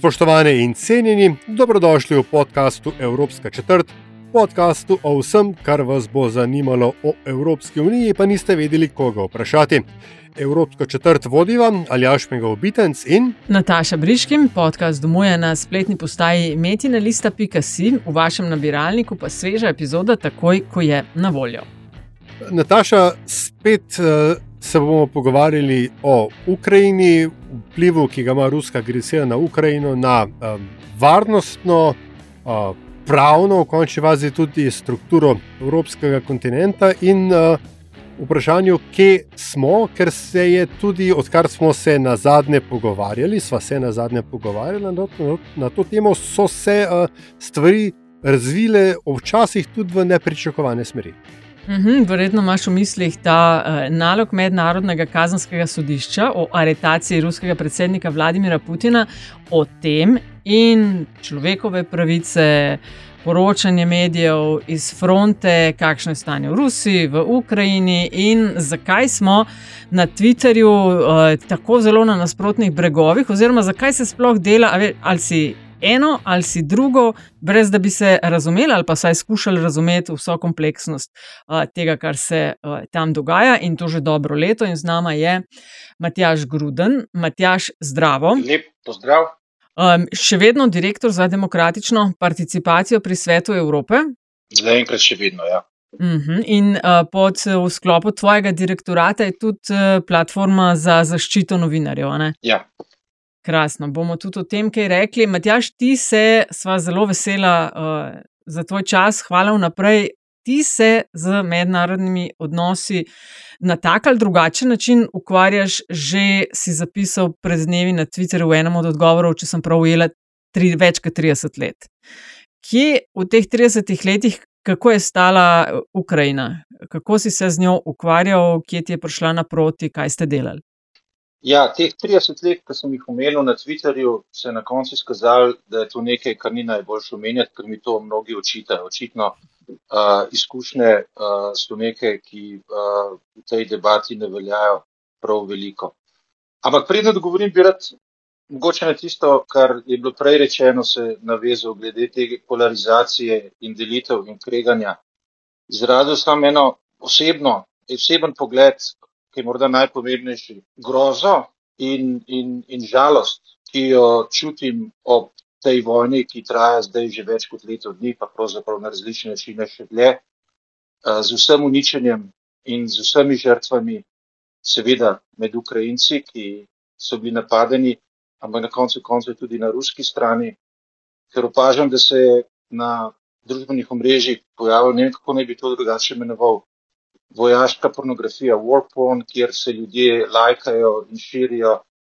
Spoštovane in cenjeni, dobrodošli v podkastu Evropska četrt, podkastu o vsem, kar vas bo zanimalo o Evropski uniji, pa niste vedeli, koga vprašati. Evropsko četrt vodiva Aljaš Mega Obitenc in Nataša Briškim, podcast domuje na spletni postaji metina.si, v vašem nabiralniku pa sveža epizoda, takoj ko je na voljo. Nataša. Spet uh, se bomo pogovarjali o Ukrajini, vplivu, ki ga ima ruska agresija na Ukrajino, na um, varnostno, uh, pravno, v končni fazi tudi strukturo evropskega kontinenta in uh, vprašanju, kje smo, ker se je tudi, odkar smo se na zadnje pogovarjali, sva se na zadnje pogovarjali na, na, na to temo, so se uh, stvari razvile, včasih tudi v nepričakovane smeri. Mhm, verjetno imaš v mislih ta uh, nalog mednarodnega kazanskega sodišča o aretaciji ruskega predsednika Vladimira Putina, o tem in človekove pravice, poročanje medijev iz fronte, kakšno je stanje v Rusiji, v Ukrajini in zakaj smo na Twitterju uh, tako zelo na nasprotnih bregovih, oziroma zakaj se sploh dela, ve, ali si eno ali si drugo, brez da bi se razumeli ali pa saj skušali razumeti vso kompleksnost uh, tega, kar se uh, tam dogaja in to že dobro leto. In z nama je Matjaš Gruden, Matjaš Zdravo. Lep pozdrav. Um, še vedno direktor za demokratično participacijo pri svetu Evrope. Zaenkrat še vedno, ja. Uh -huh. In uh, pod v sklopu tvojega direktorata je tudi uh, platforma za zaščito novinarjev. ne? ja. Krasno, bomo tudi o tem kaj rekli. Matjaš, ti se, sva zelo vesela uh, za tvoj čas, hvala vnaprej. Ti se z mednarodnimi odnosi na tak ali drugačen način ukvarjaš, že si zapisal pred dnevi na Twitterju v enem od odgovorov, če sem prav ujela, tri, več kot 30 let. Kje v teh 30 letih, kako je stala Ukrajina, kako si se z njo ukvarjal, kje ti je prišla naproti, kaj ste delali? Ja, teh 30 let, ki sem jih omenil na Twitterju, se je na koncu izkazalo, da je to nekaj, kar ni najboljše omenjati, ker mi to mnogi očitajo. Očitno uh, izkušnje uh, so nekaj, ki uh, v tej debati ne veljajo prav veliko. Ampak predem odgovorim, bi rad mogoče na tisto, kar je bilo prej rečeno, se navezal glede te polarizacije in delitev in kreganja. Izrazil sem eno osebno, oseben pogled, ki je morda najpomembnejši, grozo in, in, in žalost, ki jo čutim ob tej vojni, ki traja zdaj že več kot leto dni, pa pravzaprav na različne načine še dlje, z vsem uničenjem in z vsemi žrtvami, seveda med Ukrajinci, ki so bili napadeni, ampak na koncu koncev tudi na ruski strani, ker opažam, da se je na družbenih omrežjih pojavil, ne vem, kako naj bi to drugače imenoval, vojaška pornografija, war porn, kjer se ljudje lajkajo in širijo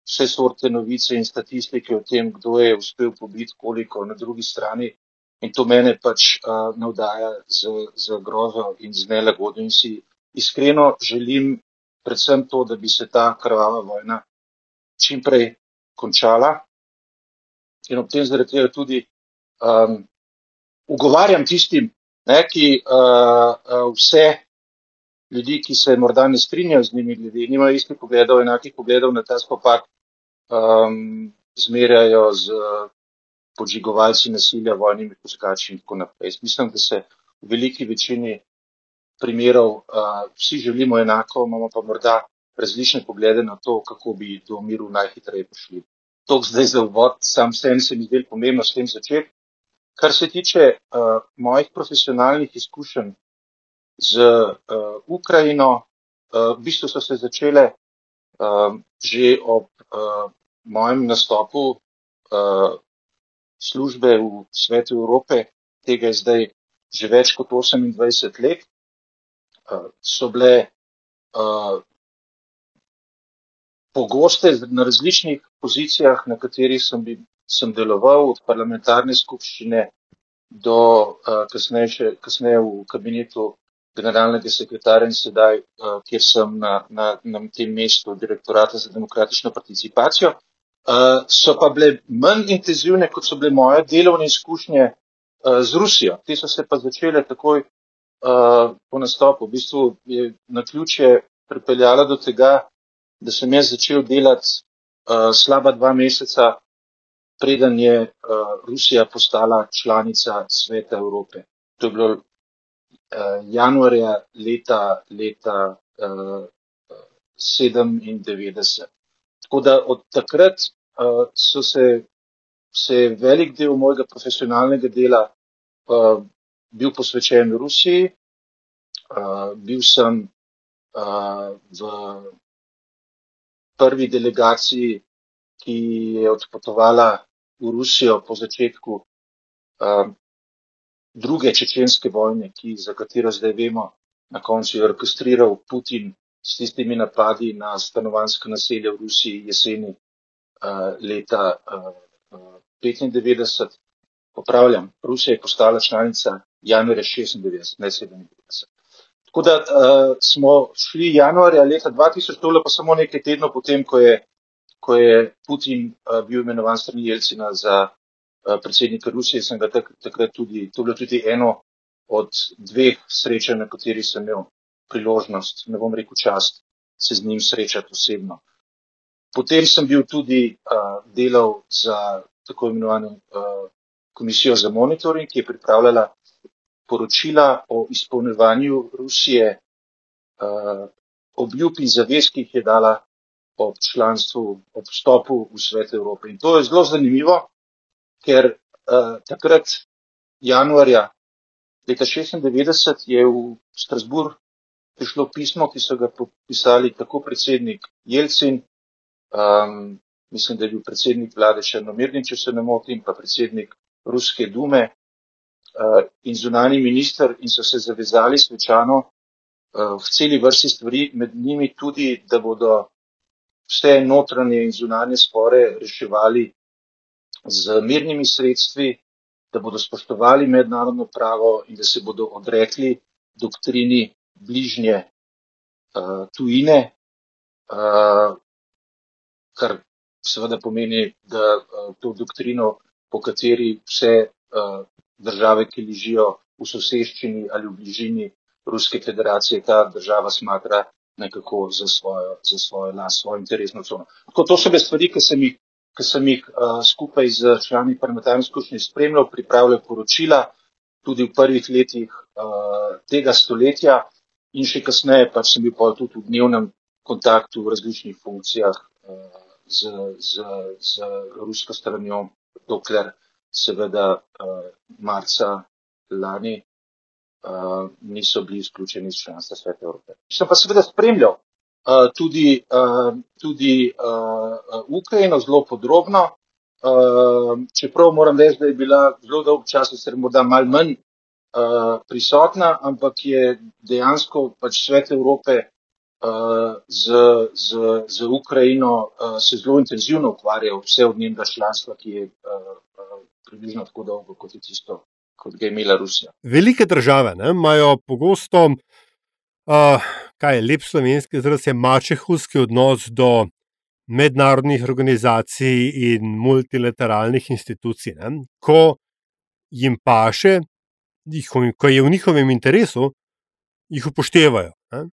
vse sorte novice in statistike o tem, kdo je uspel pobiti koliko na drugi strani. In to mene pač uh, navdaja z, z grozo in z nelagodo in si iskreno želim predvsem to, da bi se ta krvava vojna čimprej končala. In ob tem zaradi tega tudi um, ugovarjam tistim, ne, ki uh, uh, vse ljudi, ki se morda ne strinjajo z njimi, glede, nimajo istih pogledov, enakih pogledov na ta spopad, um, zmerjajo z podžigovalci nasilja, vojnimi poskači in tako naprej. Jaz mislim, da se v veliki večini primerov uh, vsi želimo enako, imamo pa morda različne poglede na to, kako bi do miru najhitreje prišli. To zdaj za uvod, sam sem se mi zdel pomembno s tem začeti. Kar se tiče uh, mojih profesionalnih izkušenj z uh, Ukrajino, uh, v bistvu so se začele uh, že ob uh, mojem nastopu uh, službe v svetu Evrope, tega je zdaj že več kot 28 let, uh, so bile uh, pogoste na različnih pozicijah, na katerih sem, bi, sem deloval, od parlamentarne skupščine do uh, kasneje, kasneje v kabinetu generalnega sekretarja in sedaj, uh, kjer sem na, na, na tem mestu direktorata za demokratično participacijo, uh, so pa bile manj intenzivne, kot so bile moje delovne izkušnje uh, z Rusijo. Te so se pa začele takoj uh, po nastopu. V bistvu je na ključe pripeljala do tega, da sem jaz začel delati uh, slaba dva meseca, preden je uh, Rusija postala članica Sveta Evrope. To je bilo januarja leta, leta uh, 97. Tako da od takrat uh, so se, se velik del mojega profesionalnega dela uh, bil posvečen Rusiji. Uh, bil sem uh, v prvi delegaciji, ki je odpotovala v Rusijo po začetku um, druge čečenske vojne, ki, za katero zdaj vemo, na koncu je orkestriral Putin s tistimi napadi na stanovanske naselje v Rusiji jeseni uh, leta uh, 95. Popravljam, Rusija je postala članica januarja 96, ne 97. Tako da uh, smo šli januarja leta 2000, tole pa samo nekaj tednov potem, ko je, ko je Putin uh, bil imenovan strani Jelcina za predsednika Rusije, sem ga tak, takrat tudi, to je bilo tudi eno od dveh srečanj, na kateri sem imel priložnost, ne bom rekel čast, se z njim srečati osebno. Potem sem bil tudi uh, delal za tako imenovano uh, komisijo za monitoring, ki je pripravljala poročila o izpolnjevanju Rusije uh, obljub in zavez, ki jih je dala ob članstvu, ob vstopu v svet Evrope. In to je zelo zanimivo, ker uh, takrat januarja leta 96 je v Strasburg prišlo pismo, ki so ga podpisali tako predsednik Jelcin, um, mislim, da je bil predsednik vlade Črnomirni, če se ne motim, pa predsednik Ruske dume, Eh, in zunani minister in so se zavezali svečano eh, v celi vrsti stvari, med njimi tudi, da bodo vse notranje in zunanje spore reševali z mirnimi sredstvi, da bodo spoštovali mednarodno pravo in da se bodo odrekli doktrini bližnje uh, tujine, uh, kar seveda pomeni, da uh, to doktrino, po kateri vse uh, države, ki ležijo v soseščini ali v bližini Ruske federacije, ta država smatra nekako za svojo, za svojo las, svojo interesno cono. Tako to so bile stvari, ki sem jih, ki sem jih uh, skupaj z člani parlamentarne skupščine spremljal, pripravljal poročila tudi v prvih letih uh, tega stoletja in še kasneje pač sem bil pa tudi v dnevnem kontaktu v različnih funkcijah uh, z, z, z rusko stranjo, dokler seveda marca lani niso bili izključeni iz članstva Sveta Evrope. Sem pa seveda spremljal tudi, uh, tudi uh, Ukrajino zelo podrobno, uh, čeprav moram reči, da je bila zelo dolg čas, sicer morda mal manj uh, prisotna, ampak je dejansko pač Svet Evrope uh, z, z, z Ukrajino uh, se zelo intenzivno ukvarjal vse od njenega članstva, ki je uh, približno tako dolgo, kot je tisto, kot ga je imela Rusija. Velike države imajo pogosto, uh, kaj je lep slovenski izraz, mačehovski odnos do mednarodnih organizacij in multilateralnih institucij. Ne. Ko jim paše, ko je v njihovem interesu, jih upoštevajo. Ne.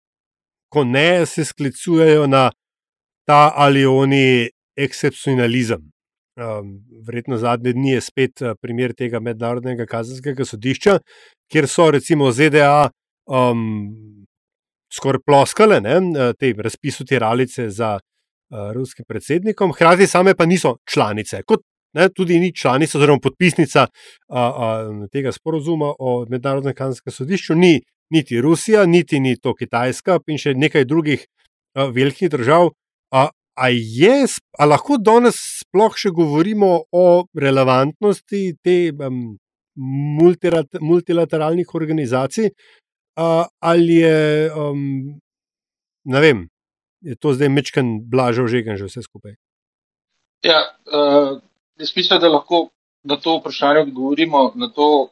Ko ne, se sklicujejo na ta ali oni ekscepcionalizem. Um, verjetno zadnje dni je spet uh, primer tega mednarodnega kazenskega sodišča, kjer so recimo ZDA um, skoraj ploskale ne, uh, te razpisu tiralice za uh, ruskim predsednikom, hkrati same pa niso članice. Kot ne, tudi ni članica, oziroma podpisnica uh, uh, tega sporozuma o mednarodnem kazenskem sodišču, ni niti Rusija, niti ni to Kitajska in še nekaj drugih uh, velikih držav. Uh, A, je, a lahko danes sploh še govorimo o relevantnosti te um, multilateralnih organizacij, uh, ali je, um, ne vem, je to zdaj mečken blažo žegen že vse skupaj? Ja, uh, jaz mislim, da lahko na to vprašanje odgovorimo, to,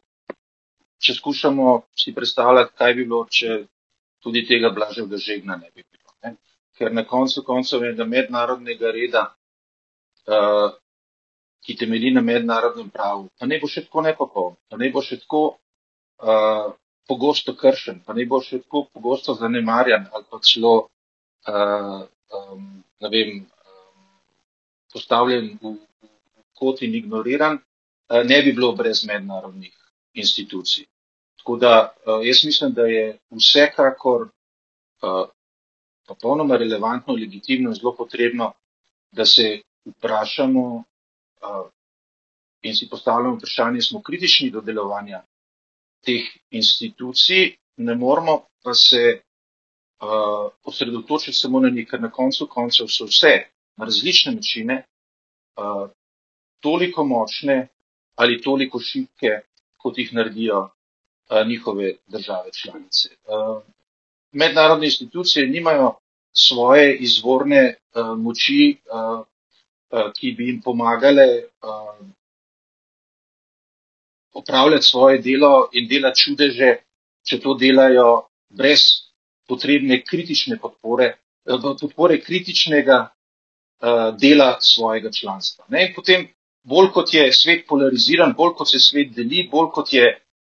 če skušamo si predstavljati, kaj bi bilo, če tudi tega blažega žegna ne bi bilo. Ne? Ker na koncu koncev je mednarodnega reda, uh, ki temelji na mednarodnem pravu, pa ne bo še tako nepopoln, pa ne bo še tako uh, pogosto kršen, pa ne bo še tako pogosto zanemarjan ali pa celo uh, um, vem, um, postavljen v, v kot in ignoriran, uh, ne bi bilo brez mednarodnih institucij. Tako da uh, jaz mislim, da je vsekakor uh, popolnoma relevantno, legitimno in zelo potrebno, da se vprašamo uh, in si postavljamo vprašanje, smo kritični do delovanja teh institucij, ne moramo pa se uh, osredotočiti samo na njih, ker na koncu koncev so vse na različne načine uh, toliko močne ali toliko šibke, kot jih naredijo uh, njihove države članice. Uh, mednarodne institucije nimajo svoje izvorne uh, moči, uh, uh, ki bi jim pomagale uh, opravljati svoje delo in delati čudeže, če to delajo brez potrebne kritične podpore, eh, podpore kritičnega uh, dela svojega članstva. Ne? In potem, bolj kot je svet polariziran, bolj kot se svet deli, bolj kot je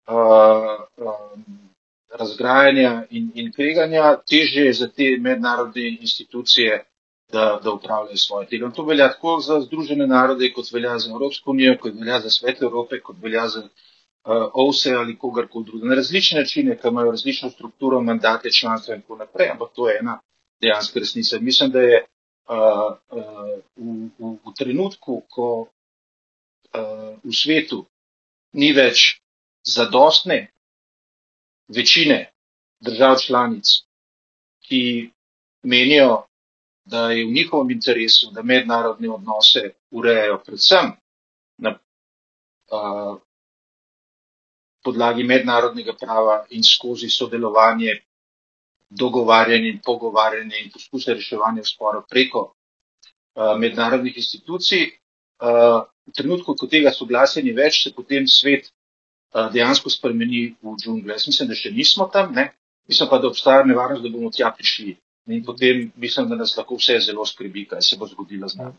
uh, um, razgrajanja in, in tveganja, teže je za te mednarodne institucije, da, da upravljajo svoje delo. In to velja tako za Združene narode, kot velja za Evropsko unijo, kot velja za svet Evrope, kot velja za uh, OVSE ali kogarkoli drugega. Na različne načine, ki imajo različno strukturo, mandate, članstva in tako naprej, ampak to je ena dejanska resnica. Mislim, da je uh, uh, v, v, v trenutku, ko uh, v svetu ni več zadostne večine držav članic, ki menijo, da je v njihovem interesu, da mednarodne odnose urejajo predvsem na a, podlagi mednarodnega prava in skozi sodelovanje, dogovarjanje in pogovarjanje in poskuse reševanja sporov preko a, mednarodnih institucij. A, v trenutku, ko tega soglasja ni več, se potem svet a, dejansko spremeni v džunglo. Jaz mislim, da še nismo tam, ne? mislim pa, da obstaja nevarnost, da bomo tja prišli. In potem mislim, da nas lahko vse zelo skrbi, kaj se bo zgodilo z nami.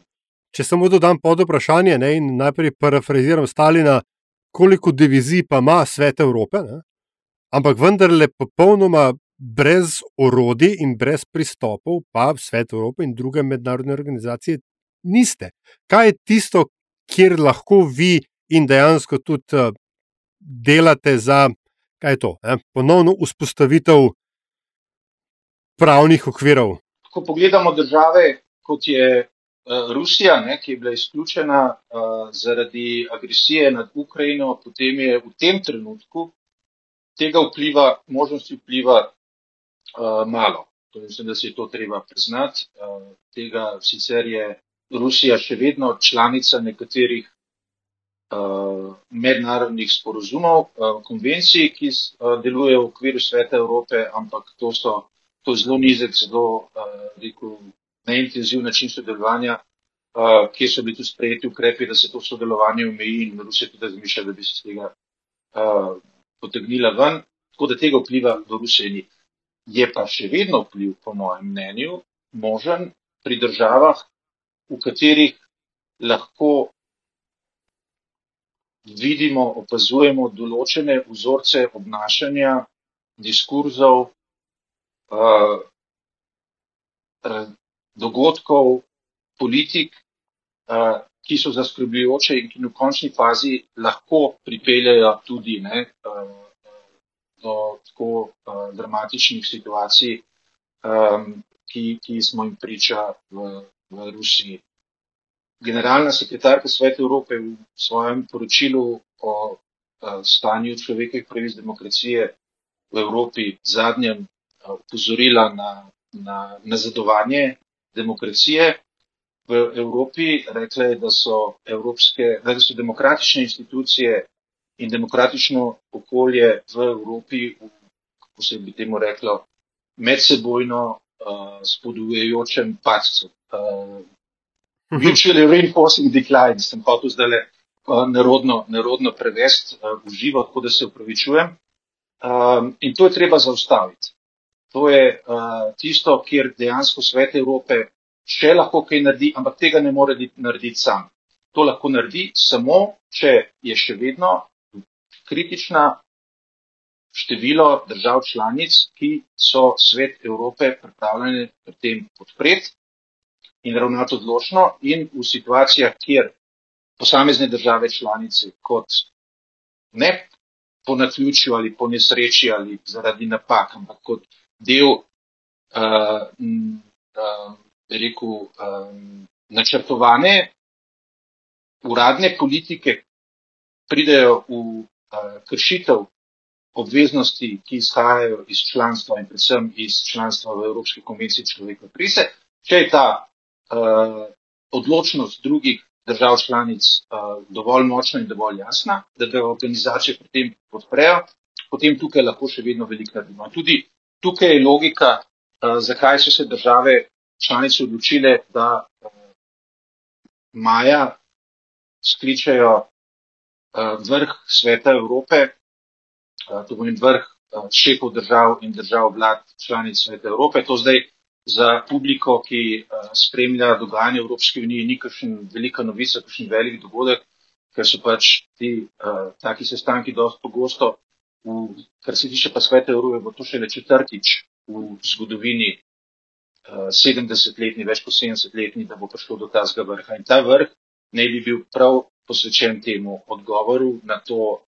Če samo dodam pod vprašanje ne, in najprej parafraziram Stalina, koliko divizij pa ima svet Evrope, ne, ampak vendarle popolnoma brez orodij in brez pristopov, pa svet Evrope in druge mednarodne organizacije niste. Kaj je tisto, kjer lahko vi in dejansko tudi uh, delate za, kaj je to, ne, ponovno vzpostavitev pravnih okvirov. Ko pogledamo države, kot je uh, Rusija, ne, ki je bila izključena uh, zaradi agresije nad Ukrajino, potem je v tem trenutku tega vpliva, možnosti vpliva uh, malo. To mislim, da se je to treba priznati. Uh, tega sicer je Rusija še vedno članica nekaterih uh, mednarodnih sporozumov, uh, konvencij, ki uh, delujejo v okviru Sveta Evrope, ampak to so to zelo nizek, zelo uh, rekel, neintenziv način sodelovanja, uh, kjer so bili tu sprejeti ukrepi, da se to sodelovanje omeji in Rusija tudi razmišlja, da bi se tega uh, potegnila ven. Tako da tega vpliva v Rusiji ni. Je pa še vedno vpliv, po mojem mnenju, možen pri državah, v katerih lahko vidimo, opazujemo določene vzorce obnašanja, diskurzov, dogodkov, politik, uh, ki so zaskrbljujoče in ki v končni fazi lahko pripeljajo tudi ne, do tako dramatičnih situacij, ki, ki smo jim priča v, v Rusiji. Generalna sekretarka Sveta Evrope v svojem poročilu o stanju človekovih pravic demokracije v Evropi, zadnjem upozorila na, na nazadovanje demokracije v Evropi. Rekla je, da so, evropske, da so demokratične institucije in demokratično okolje v Evropi, kako se bi temu reklo, medsebojno uh, spodbujajočem padcu. Uh, mutually reinforcing decline, sem hotel zdaj le uh, nerodno, nerodno prevesti uh, v živo, tako da se upravičujem. Um, in to je treba zaustaviti. To je uh, tisto, kjer dejansko svet Evrope še lahko kaj naredi, ampak tega ne more narediti sam. To lahko naredi samo, če je še vedno kritična število držav članic, ki so svet Evrope pripravljene pri tem podpreti in ravnati odločno in v situacijah, kjer posamezne države članice kot ne po naključju ali po nesreči ali zaradi napak, ampak kot del uh, uh, rekel, um, načrtovane uradne politike pridejo v uh, kršitev obveznosti, ki izhajajo iz članstva in predvsem iz članstva v Evropski konvenciji človekove pravice, če je ta uh, odločnost drugih držav članic uh, dovolj močna in dovolj jasna, da ga organizacije pri tem podprejo, potem tukaj lahko še vedno veliko naredimo. Tudi tukaj je logika, uh, zakaj so se države članice odločile, da uh, maja skličajo uh, vrh sveta Evrope, to pomeni vrh uh, šefov držav in držav vlad članic sveta Evrope. To zdaj za publiko, ki spremlja dogajanje v Evropski uniji, ni kakšen velika novica, kakšen velik dogodek, ker so pač ti taki sestanki dosti pogosto. Kar se tiče pa sveta Evrope, bo to šele četrtič v zgodovini 70-letni, več kot 70-letni, da bo prišlo do tazga vrha. In ta vrh naj bi bil prav posvečen temu odgovoru na, to,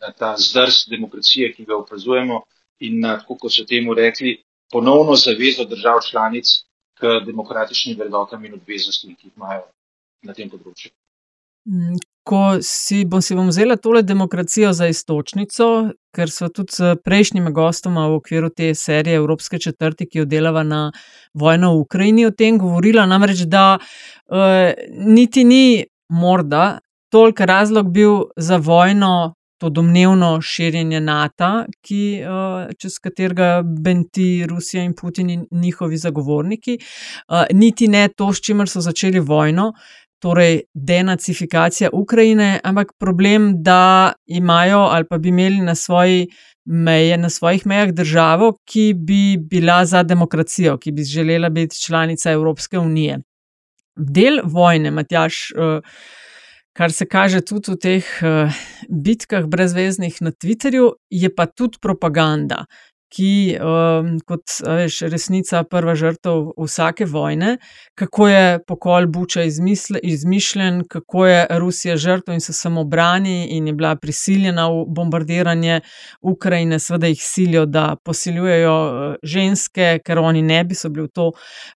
na ta zdrs demokracije, ki ga opazujemo in na, kako so temu rekli, ponovno zavezo držav članic k demokratičnim vrednotam in obveznostim, ki jih imajo na tem področju. Ko si, bom, si bom vzela tole demokracijo za istočnico, ker so tudi s prejšnjimi gostoma v okviru te serije Evropske četrti, ki jo delava na vojno v Ukrajini, o tem govorila, namreč da uh, niti ni morda toliko razlog bil za vojno. To domnevno širjenje NATO, ki, uh, čez katerega benti Rusija in Putin in njihovi zagovorniki, uh, niti ne to, s čimer so začeli vojno, torej denacifikacija Ukrajine, ampak problem, da imajo ali pa bi imeli na, svoji meje, na svojih mejah državo, ki bi bila za demokracijo, ki bi želela biti članica Evropske unije. Del vojne, Matjaš, eh, kar se kaže tudi v teh eh, bitkah brezveznih na Twitterju, je pa tudi propaganda ki um, kot veš, resnica, prva žrtev vsake vojne, kako je pokol Buča izmisle, izmišljen, kako je Rusija žrtev in se samo brani in je bila prisiljena v bombardiranje Ukrajine, seveda jih silijo, da posiljujejo uh, ženske, ker oni ne bi bili v to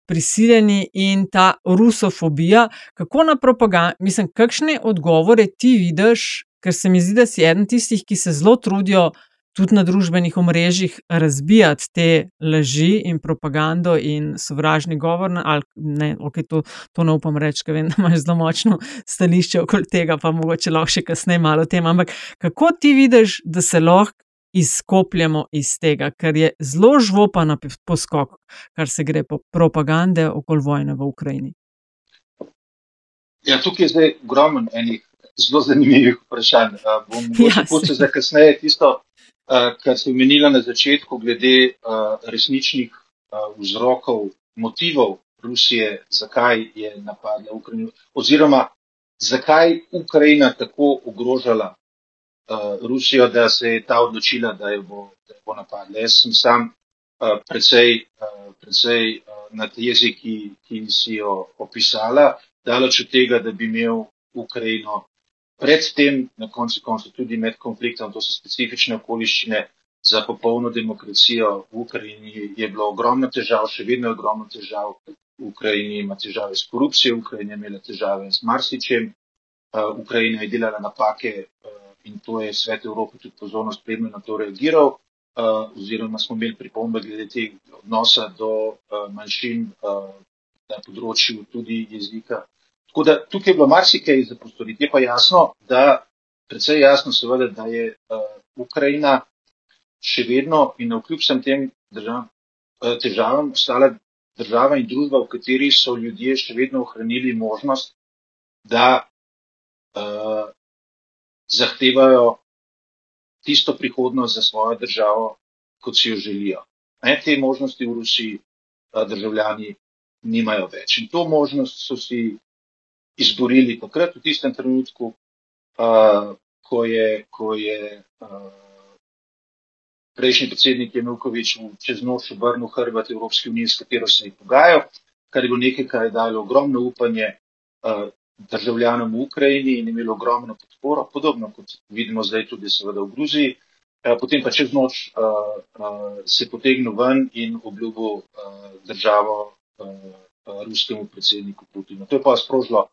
prisiljeni. In ta rusofobija, kako na propagando, mislim, kakšne odgovore ti vidiš, ker se mi zdi, da si eden tistih, ki se zelo trudijo tudi na družbenih omrežjih razbijati te laži in propagando in sovražni govor. Ali, ne, okay, to, to ne upam reči, ker vem, da imaš zelo močno stališče okoli tega, pa mogoče lahko še kasneje malo o tem. Ampak kako ti vidiš, da se lahko izkopljemo iz tega, ker je zelo žvopan poskok, kar se gre po propagande okoli vojne v Ukrajini? Ja, tukaj je zdaj ogromno enih zelo zanimivih vprašanj. Bom ja, se za kasneje tisto, kar ste omenili na začetku, glede resničnih vzrokov, motivov Rusije, zakaj je napadla Ukrajino, oziroma zakaj Ukrajina tako ogrožala uh, Rusijo, da se je ta odločila, da jo bo, da jo bo napadla. Jaz sem sam uh, precej, uh, precej uh, na tezi, ki, ki si jo opisala, daleč od tega, da bi imel Ukrajino predtem, na koncu konca tudi med konfliktom, to so specifične okoliščine za popolno demokracijo v Ukrajini, je bilo ogromno težav, še vedno je ogromno težav. V Ukrajini ima težave s korupcijo, Ukrajina je imela težave z marsičem, uh, Ukrajina je delala napake uh, in to je svet Evrope tudi pozorno spremljal na to reagiral, uh, oziroma smo imeli pripombe glede tega odnosa do uh, manjšin uh, na področju tudi jezika Tako da tukaj je bilo marsikaj za postoriti. Je pa jasno, da, predvsej jasno, seveda, da je uh, Ukrajina še vedno in na vkljub vsem tem državam težavam ostala država in družba, v kateri so ljudje še vedno ohranili možnost, da uh, zahtevajo tisto prihodnost za svojo državo, kot si jo želijo. Ne, te možnosti v Rusiji uh, državljani nimajo več. In to možnost so si izborili takrat, v tistem trenutku, uh, ko je, ko je uh, prejšnji predsednik Janukovič čez noč obrnil hrbet Evropske unije, s katero se je pogajal, kar je bilo nekaj, kar je dalo ogromno upanje uh, državljanom v Ukrajini in imelo ogromno podporo, podobno kot vidimo zdaj tudi seveda v Gruziji. Uh, potem pa čez noč uh, uh, se potegnil ven in obljubil uh, državo uh, uh, ruskemu predsedniku Putinu. To je pa sprožilo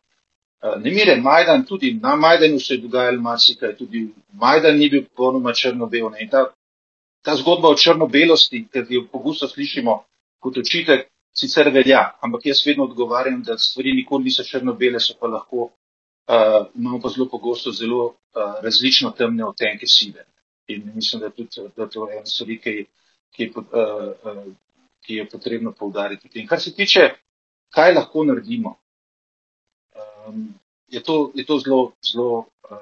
uh, nemire. Majdan, tudi na Majdanu se je dogajalo marsikaj, tudi Majdan ni bil popolnoma črno-bel ta zgodba o črno-belosti, ki jo pogosto slišimo kot očitek, sicer velja, ampak jaz vedno odgovarjam, da stvari nikoli niso črno-bele, so pa lahko, uh, imamo pa zelo pogosto zelo uh, različno temne odtenke sive. In mislim, da, tudi, da to je ena stvar, ki, ki, uh, uh, ki je potrebno poudariti. In kar se tiče, kaj lahko naredimo, um, je, to, je to zelo, zelo uh,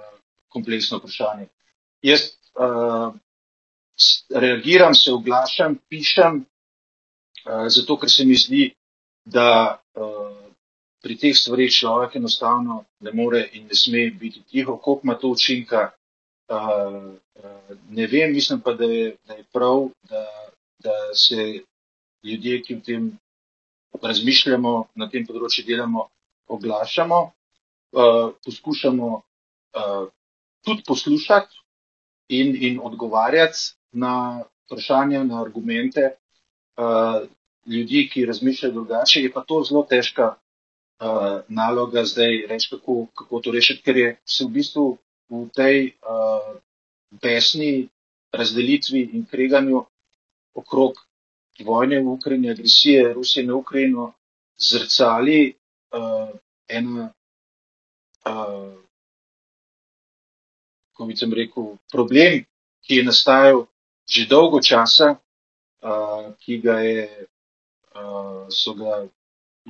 kompleksno vprašanje. Jaz uh, reagiram, se oglašam, pišem, uh, zato ker se mi zdi, da uh, pri teh stvarih človek enostavno ne more in ne sme biti tiho, koliko ima to učinka. Uh, uh, ne vem, mislim pa, da je, da je prav, da, da se ljudje, ki v tem razmišljamo, na tem področju delamo, oglašamo, uh, poskušamo uh, tudi poslušati in, in odgovarjati na vprašanja, na argumente uh, ljudi, ki razmišljajo drugače. Je pa to zelo težka uh, naloga zdaj reči, kako, kako to rešiti, ker je se v bistvu v tej uh, besni razdelitvi in kreganju okrog vojne v Ukrajini, agresije Rusije na Ukrajino, zrcali uh, ena. Uh, Ko bi sem rekel, problem, ki je nastajal že dolgo časa, uh, ki ga je, uh, so ga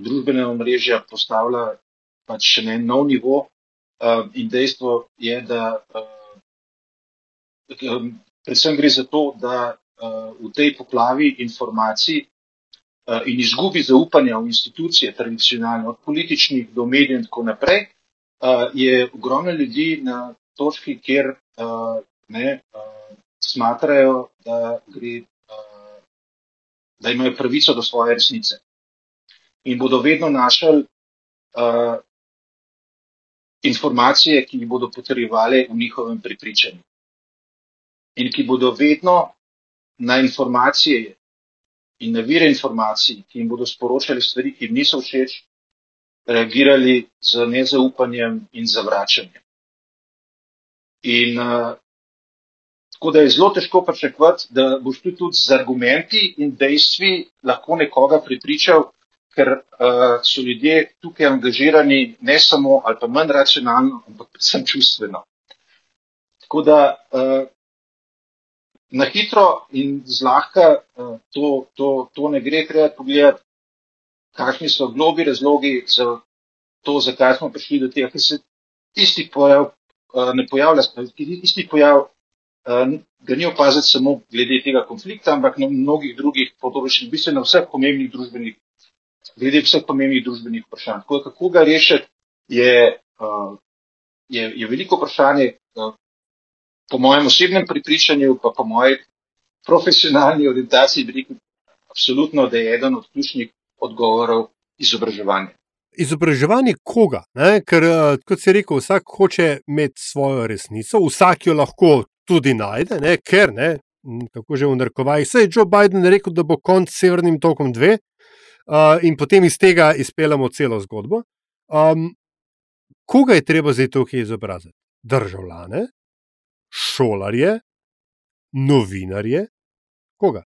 družbene omrežja postavila pač še na en nov nivo. Uh, in dejstvo je, da uh, predvsem gre za to, da uh, v tej poplavi informacij uh, in izgubi zaupanja v institucije, tradicionalno, od političnih do medijev in tako naprej, uh, je ogromno ljudi na točki, kjer uh, ne, smatrajo, da, gre, da imajo pravico do svoje resnice. In bodo vedno našli informacije, ki jih bodo potrjevali v njihovem prepričanju. In ki bodo vedno na informacije in na vire informacij, ki jim bodo sporočali stvari, ki jim niso všeč, reagirali z nezaupanjem in zavračanjem. In uh, Tako da je zelo težko pričakovati, da boš tudi, tudi z argumenti in dejstvi lahko nekoga pripričal, ker uh, so ljudje tukaj angažirani ne samo ali pa manj racionalno, ampak predvsem čustveno. Tako da uh, na hitro in zlahka uh, to, to, to ne gre, treba pogledati, kakšni so globi razlogi za to, zakaj smo prišli do tega, ker se isti pojav uh, ne pojavlja, isti pojav ga ni opaziti samo glede tega konflikta, ampak na mnogih drugih področjih, v bistvu na vseh pomembnih družbenih, glede vseh pomembnih družbenih vprašanj. Tako, kako ga rešiti, je, je, je veliko vprašanje, po mojem osebnem pripričanju, pa po moji profesionalni orientaciji, bi rekel, absolutno, da je eden od ključnih odgovorov izobraževanje. Izobraževanje koga? Ne? Ker, kot si rekel, vsak hoče imeti svojo resnico, vsak jo lahko tudi najde, ne, ker, ne, kako že v narkovaji, se je Joe Biden rekel, da bo konc s Severnim tokom dve, uh, in potem iz tega izpeljemo celo zgodbo. Um, koga je treba zdaj tukaj izobraziti? Državljane, šolarje, novinarje, koga?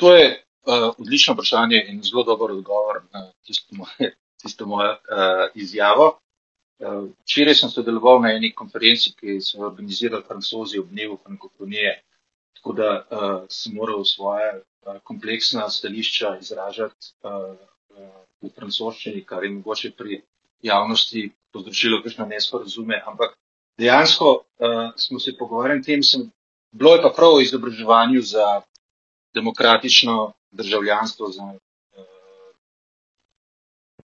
To je uh, odlično vprašanje in zelo dober odgovor na tisto moje, tisto moje uh, izjavo. Včeraj sem sodeloval na eni konferenci, ki so jo organizirali francozi ob dnevu frankofonije tako da uh, sem moral svoje uh, kompleksna stališča izražati uh, uh, v francoščini, kar je mogoče pri javnosti povzročilo kakšne nesporazume, ampak dejansko uh, smo se pogovarjali o tem, sem, bilo je pa prav o izobraževanju za demokratično državljanstvo. Za, uh,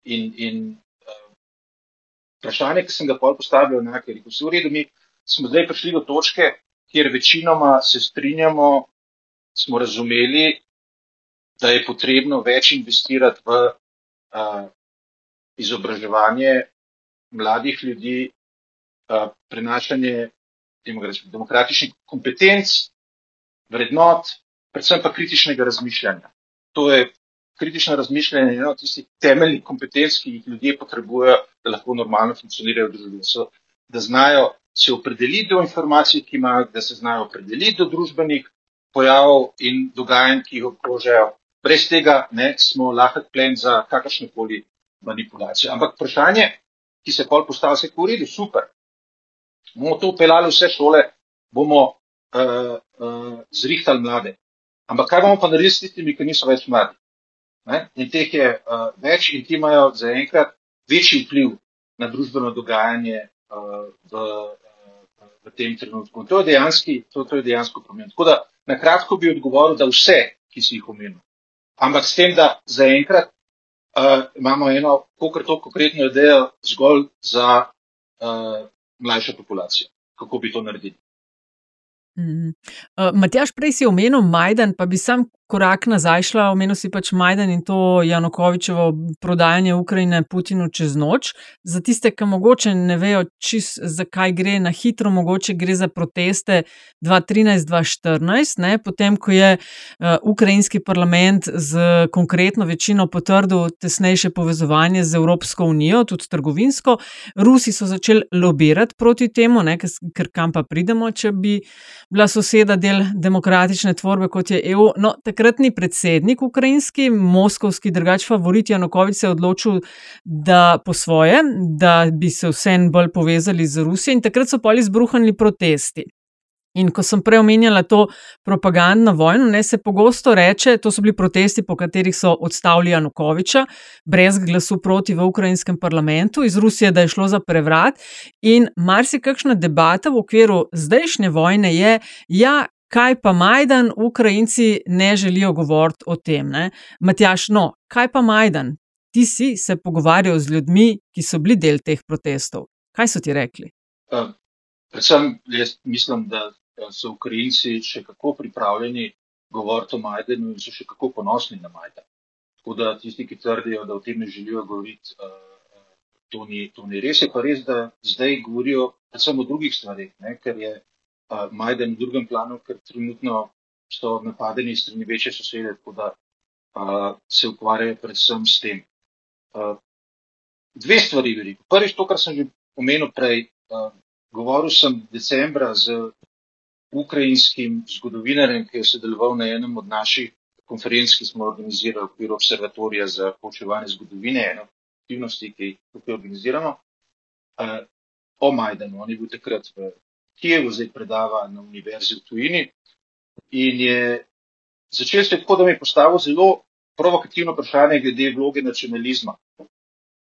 in in uh, vprašanje, ki sem ga pol postavil, je, ker je vse v redu, mi smo zdaj prišli do točke, kjer večinoma se strinjamo, smo razumeli, da je potrebno več investirati v uh, izobraževanje mladih ljudi, prenašanje demokratičnih kompetenc, vrednot, predvsem pa kritičnega razmišljanja. To je kritično razmišljanje eno tistih temeljnih kompetenc, ki jih ljudje potrebujejo, da lahko normalno funkcionirajo v družbi. Da znajo se opredeliti do informacij, ki imajo, da se znajo opredeliti do družbenih pojavov in dogajanj, ki jih obkrožajo. Brez tega ne, smo lahek plen za kakršne koli manipulacije. Ampak vprašanje, ki se pol postavlja, se je v redu, super bomo to upeljali vse šole, bomo uh, uh, zrihtali mlade. Ampak kaj bomo pa naredili s tistimi, ki niso več mladi? Ne? In teh je uh, več in ti imajo zaenkrat večji vpliv na družbeno dogajanje uh, v, uh, v tem trenutku. In to je dejansko, to, to je dejansko problem. Tako da na kratko bi odgovoril, da vse, ki si jih omenil. Ampak s tem, da zaenkrat uh, imamo eno, kako to konkretno idejo, zgolj za uh, mlajšo populacijo. Kako bi to naredili? Mm uh, Matjaš, prej si omenil Majdan, pa bi sam korak nazaj šla, omenil si pač Majdan in to Janukovičevo prodajanje Ukrajine Putinu čez noč. Za tiste, ki mogoče ne vejo, čist, zakaj gre na hitro, mogoče gre za proteste 2013-2014, potem, ko je uh, ukrajinski parlament z konkretno večino potrdil tesnejše povezovanje z Evropsko unijo, tudi trgovinsko. Rusi so začeli lobirati proti temu, ne, ker kam pa pridemo, če bi bila soseda del demokratične tvorbe, kot je EU. No, takratni predsednik ukrajinski, moskovski, drugač favorit Janukovič, se je odločil, da po svoje, da bi se vsem bolj povezali z Rusijo, in takrat so pa izbruhnili protesti. In ko sem prej omenjala to propagandno vojno, ne se pogosto reče, to so bili protesti, po katerih so odstavili Janukoviča, brez glasu proti v ukrajinskem parlamentu, iz Rusije, da je šlo za prevrat. In marsikakšna debata v okviru zdajšnje vojne je, ja, kaj pa Majdan, Ukrajinci ne želijo govoriti o tem. Ne? Matjaš, no, kaj pa Majdan? Ti si se pogovarjal z ljudmi, ki so bili del teh protestov. Kaj so ti rekli? Uh, predvsem jaz mislim, da so Ukrajinci še kako pripravljeni govoriti o Majdanu in so še kako ponosni na Majdan. Tako da tisti, ki trdijo, da o tem ne želijo govoriti, uh, to, ni, to ni res. Je pa res, da zdaj govorijo predvsem o drugih stvarih, ne? ker je Majden v drugem planu, ker trenutno so napadeni strani večje sosede, tako da a, se ukvarjajo predvsem s tem. A, dve stvari bi rekel. Prvič, to, kar sem že omenil prej, a, govoril sem decembra z ukrajinskim zgodovinarjem, ki je sodeloval na enem od naših konferenc, ki smo organizirali v okviru observatorija za poučevanje zgodovine, eno aktivnosti, ki jih tukaj organiziramo, a, o Majdanu. On je bil takrat v Kijevu zdaj predava na univerzi v tujini. In je začel se tako, da mi je postavil zelo provokativno vprašanje glede vloge nacionalizma.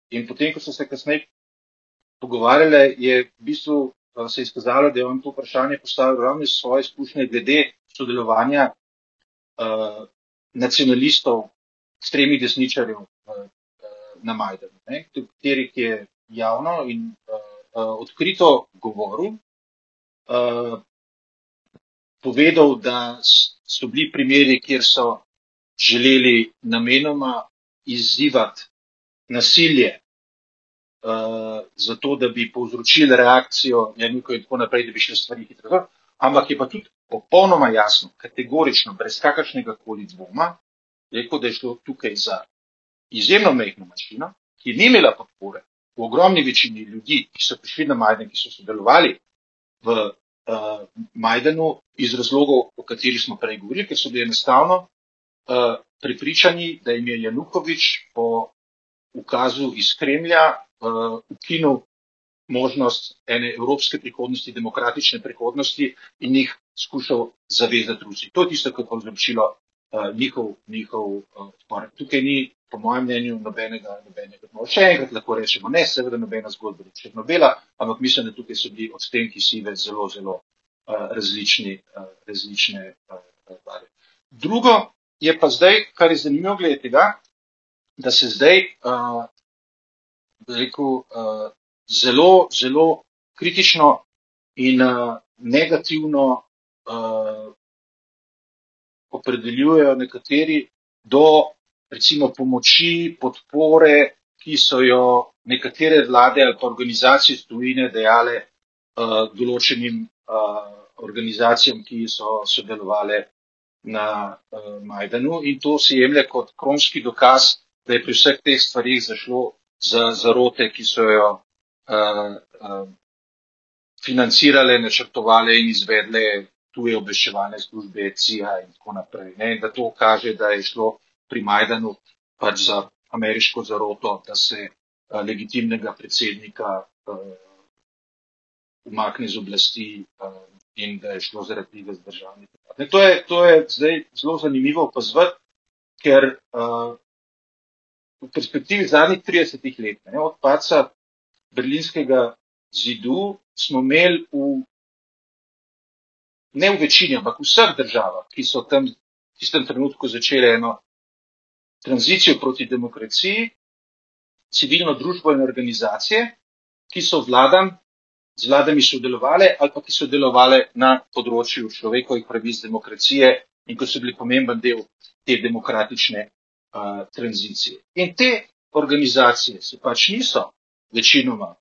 In potem, ko so se kasneje pogovarjali, je v bistvu se izkazalo, da je on to vprašanje postavil ravno iz svoje izkušnje glede sodelovanja uh, nacionalistov, ekstremnih desničarjev uh, na Majdanu, katerih je javno in uh, odkrito govoril, uh, povedal, da so bili primeri, kjer so želeli namenoma izzivati nasilje, uh, zato da bi povzročili reakcijo Januka in tako naprej, da bi šle stvari hitro. Ampak je pa tudi popolnoma jasno, kategorično, brez kakršnega koli dvoma, rekel, da je šlo tukaj za izjemno mehko mašino, ki ni imela podpore v ogromni večini ljudi, ki so prišli na Majdan, ki so sodelovali v uh, Majdanu iz razlogov, o katerih smo prej govorili, ker so bili enostavno uh, pripričani, da jim je Janukovič po ukazu iz Kremlja uh, ukinil možnost ene evropske prihodnosti, demokratične prihodnosti in jih skušal zavezati Rusiji. To je tisto, kar je povzročilo uh, njihov, njihov uh, odpor. Tukaj ni, po mojem mnenju, nobenega, nobenega. No, še enkrat lahko rečemo, ne, seveda nobena zgodba od Črnobela, ampak mislim, da tukaj so bili odtenki sive zelo, zelo uh, različni, uh, različne uh, barve. Drugo je pa zdaj, kar je zanimivo glede tega, da se zdaj, uh, rekel, uh, zelo, zelo kritično in uh, negativno uh, opredeljujejo nekateri do recimo pomoči, podpore, ki so jo nekatere vlade ali pa organizacije iz tujine dejale uh, določenim uh, organizacijam, ki so sodelovali na uh, Majdanu. In to se jemlje kot kronski dokaz, da je pri vseh teh stvarih zašlo za zarote, ki so jo uh, uh, financirale, načrtovale in izvedle tuje obveščevalne službe, CIA in tako naprej. Ne? In da to kaže, da je šlo pri Majdanu pač za ameriško zaroto, da se uh, legitimnega predsednika uh, umakne z oblasti uh, in da je šlo zaradi tega zdržanje. To, to je zdaj zelo zanimivo opazovati, ker uh, v perspektivi zadnjih 30 let, ne, od paca berlinskega zidu, smo imeli v ne v večini, ampak v vseh državah, ki so tam v tistem trenutku začele eno tranzicijo proti demokraciji, civilno družbo in organizacije, ki so vladam, z vladami sodelovali ali pa ki so delovali na področju človekovih pravic demokracije in ko so bili pomemben del te demokratične uh, tranzicije. In te organizacije se pač niso večinoma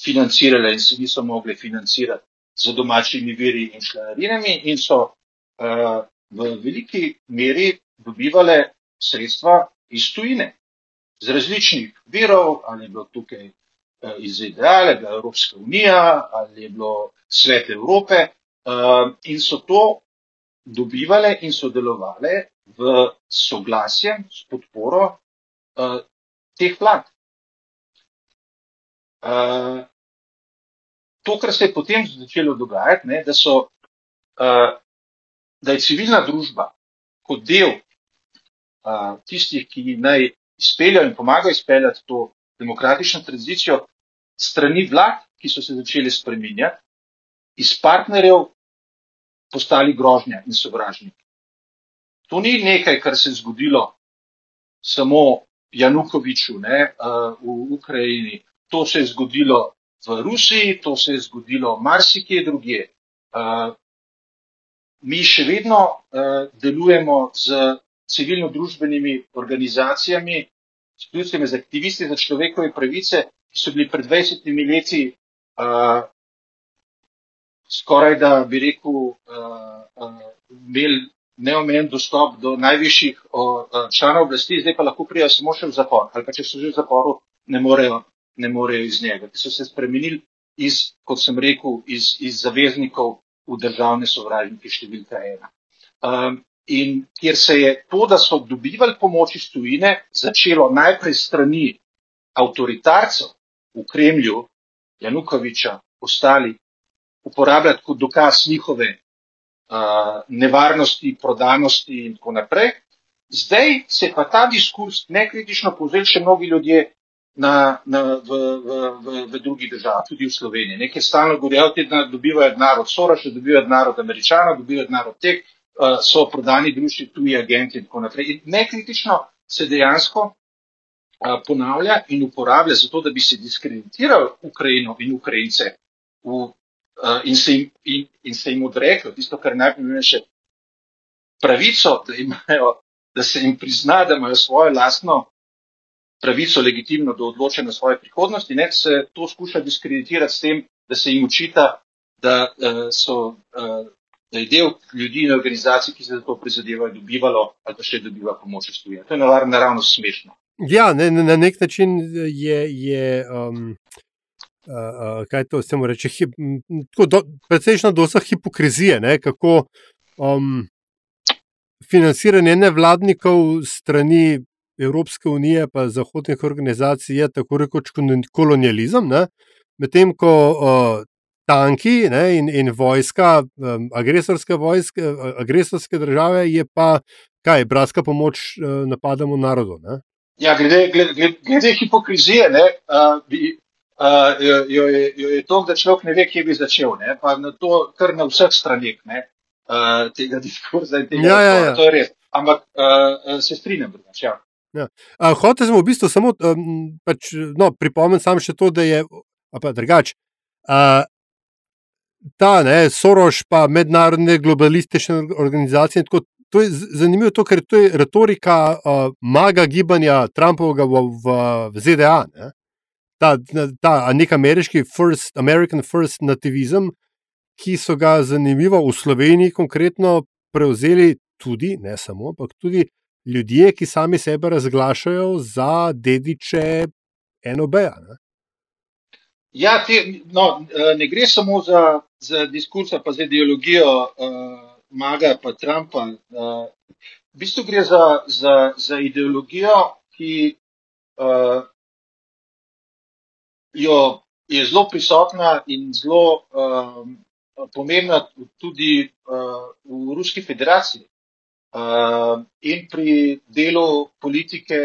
financirale in se niso mogle financirati z domačimi viri in članarinami in so uh, v veliki meri dobivale sredstva iz tujine, z različnih virov, ali je bilo tukaj uh, iz ZDA, ali je bila Evropska unija, ali je bilo svet Evrope uh, in so to dobivale in sodelovale v soglasje s podporo uh, teh vlad. Uh, to, kar se je potem začelo dogajati, ne, da, so, uh, da je civilna družba kot del uh, tistih, ki naj izpeljajo in pomagajo izpeljati to demokratično tranzicijo, strani vlad, ki so se začeli spreminjati, iz partnerjev postali grožnja in sovražniki. To ni nekaj, kar se je zgodilo samo Janukoviču ne, uh, v Ukrajini. To se je zgodilo v Rusiji, to se je zgodilo marsikje drugje. Uh, mi še vedno uh, delujemo z civilno-družbenimi organizacijami, s ključnimi z aktivisti za človekove pravice, ki so bili pred 20 leti uh, skoraj da bi rekel, uh, uh, imeli neomejen dostop do najvišjih uh, članov oblasti, zdaj pa lahko prijajo samo še v zapor. Ali pa če so že v zaporu, ne morejo ne morejo iz njega, ki so se spremenili iz, kot sem rekel, iz, iz zaveznikov v državne sovražnike številka ena. Um, in kjer se je to, da so dobivali pomoč iz tujine, začelo najprej strani avtoritarcev v Kremlju, Janukoviča, ostali, uporabljati kot dokaz njihove uh, nevarnosti, prodanosti in tako naprej. Zdaj se pa ta diskurs nekritično povzeli še mnogi ljudje, na, na, v, v, v, v drugih državah, tudi v Sloveniji. Nekaj stalno govorijo, da dobivajo denar od Soroša, dobivajo denar od Američana, dobivajo denar od teh, uh, so prodani društvi, tuji agenti in tako naprej. In nekritično se dejansko uh, ponavlja in uporablja za to, da bi se diskreditiral Ukrajino in Ukrajince v, uh, in, se jim, in, in se jim odreklo tisto, kar najpomembnejše, pravico, da, imajo, da se jim prizna, da imajo svojo lastno pravico legitimno do odločanja svoje prihodnosti, ne se to skuša diskreditirati s tem, da se jim učita, da, uh, so, uh, da je del ljudi in organizacij, ki se za to prizadevajo, dobivalo ali pa še dobiva pomoč iz tujine. To je naravno smešno. Ja, ne, na nek način je. je um... Uh, uh, kaj to se mu reče? Precejšna doza hipokrizije, ne? kako um, financiranje nevladnikov strani Evropske unije, pa zahodnih organizacij, je tako rekoč kolonializem. Medtem ko uh, tanki ne, in, in vojska, um, agresorske, vojske, agresorske države, je pa kaj, bratska pomoč uh, napadamo narodu. Ne? Ja, glede, glede, glede hipokrizije, ne, uh, bi, uh, jo, jo, je, jo je to, da človek ne ve, kje bi začel. Ne, pa na to, kar na vseh stranih uh, tega diskurza in tega, ja, ja, ja. to je res. Ampak uh, se strinjam, drugače. Ja. Ja. Hoče sem v bistvu samo um, pač, no, pripomniti samo še to, da je drugače. Uh, ta ne, Soroš, pa mednarodne globalistične organizacije. Tako, to je zanimivo, to, ker to je retorika uh, maga gibanja Trumpovega v, v, v ZDA. Ne. Ta, ta nek ameriški first, American first nativizem, ki so ga zanimivo v Sloveniji konkretno prevzeli tudi, ne samo, ampak tudi ljudje, ki sami sebe razglašajo za dediče enobeja. Ja, te, no, ne gre samo za, za diskurs, pa za ideologijo uh, Maga in Trumpa. Uh, v bistvu gre za, za, za ideologijo, ki uh, jo je zelo prisotna in zelo uh, pomembna tudi uh, v Ruski federaciji uh, in pri delu politike,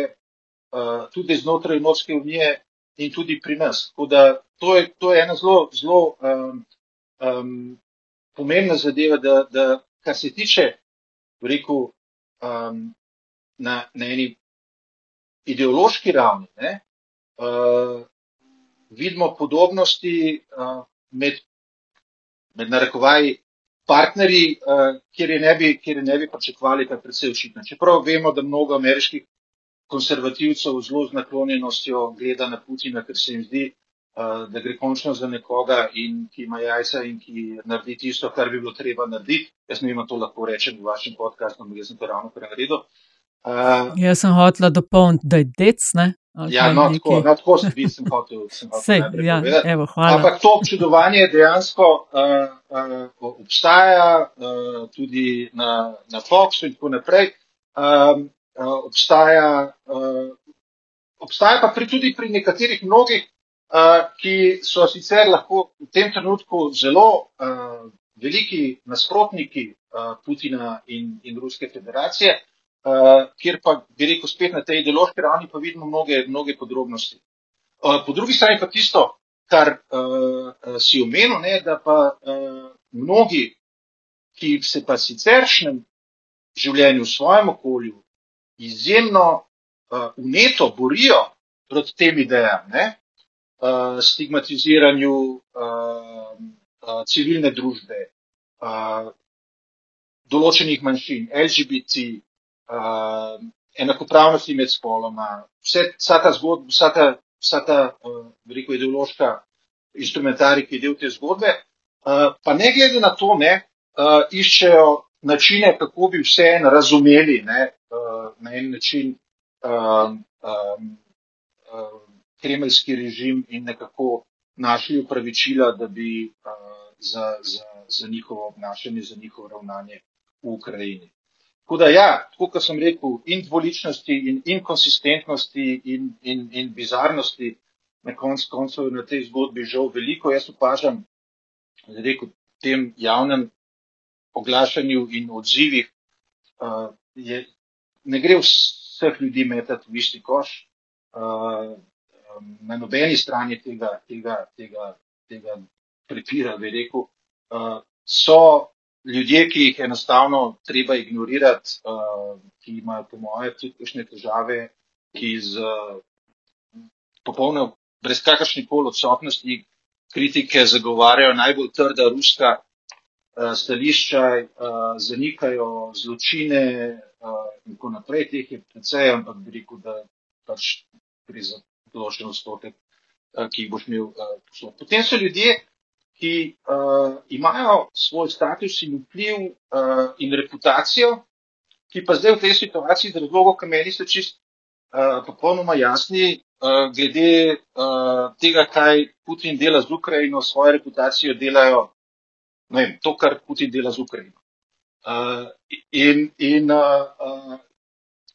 uh, tudi znotraj Evropske unije in tudi pri nas. Da, to, je, to je ena zelo, zelo um, um, pomembna zadeva, da, da kar se tiče, rekel, um, na, na eni ideološki ravni, ne, uh, vidimo podobnosti uh, med, med narekovaji partnerji, uh, kjer je ne bi, je ne bi pričakovali, kar predvsej očitno. Čeprav vemo, da mnogo ameriških konservativcev zelo z naklonjenostjo gleda na Putina, ker se jim zdi, uh, da gre končno za nekoga, in, ki ima jajca in ki naredi tisto, kar bi bilo treba narediti. Jaz ne vem, to lahko rečem v vašem podkastu, ampak jaz sem to ravno kar naredil. Uh, jaz sem hotel dopolniti, da je dec. Ne? Ja, no, tako, no, tako sem videl, sem hotel. Sem hotel Sej, ja, evo, Ampak to občudovanje dejansko uh, uh, obstaja uh, tudi na, na Foxu in tako naprej. Um, uh, obstaja, uh, obstaja pa pri, tudi pri nekaterih mnogih, uh, ki so sicer lahko v tem trenutku zelo uh, veliki nasprotniki uh, Putina in, in Ruske federacije, uh, kjer pa bi rekel spet na tej ideološki ravni pa vidimo mnoge, mnoge podrobnosti. Uh, po drugi strani pa tisto, kar uh, si omenil, ne, da pa uh, mnogi, ki se pa siceršnjem življenju v svojem okolju izjemno uh, uneto borijo proti tem idejam, ne? Uh, stigmatiziranju uh, uh, civilne družbe, uh, določenih manjšin, LGBT, uh, enakopravnosti med spoloma, vse, vsa ta zgodba, vsa ta, vsa ta uh, veliko ideološka instrumentarij, ki je del te zgodbe, uh, pa ne glede na to, ne, uh, iščejo načine, kako bi vse en razumeli, ne, na en način um, um, um, kremeljski režim in nekako našli upravičila, da bi uh, za, za, za njihovo obnašanje, za njihovo ravnanje v Ukrajini. Tako da, ja, tako kot sem rekel, in dvoličnosti, in inkonsistentnosti, in, in, in bizarnosti, na koncu koncev na tej zgodbi žal veliko. Jaz opažam, da rekel, v tem javnem oglašanju in odzivih uh, je, ne gre vseh ljudi metati v isti koš. Uh, na nobeni strani tega, tega, tega, tega prepira, bi rekel, uh, so ljudje, ki jih enostavno treba ignorirati, uh, ki imajo, po mojem, tudi kakšne težave, ki z popolno, brez kakršne koli odsotnosti kritike zagovarjajo najbolj trda ruska uh, stališča, uh, zanikajo zločine, in tako naprej, teh je precej, ampak bi rekel, da pač gre za določen odstotek, ki jih boš imel poslov. Potem so ljudje, ki uh, imajo svoj status in vpliv uh, in reputacijo, ki pa zdaj v tej situaciji, z razlogom, ki meni so čist uh, popolnoma jasni, uh, glede uh, tega, kaj Putin dela z Ukrajino, svojo reputacijo delajo, ne vem, to, kar Putin dela z Ukrajino. Uh, in in uh, uh,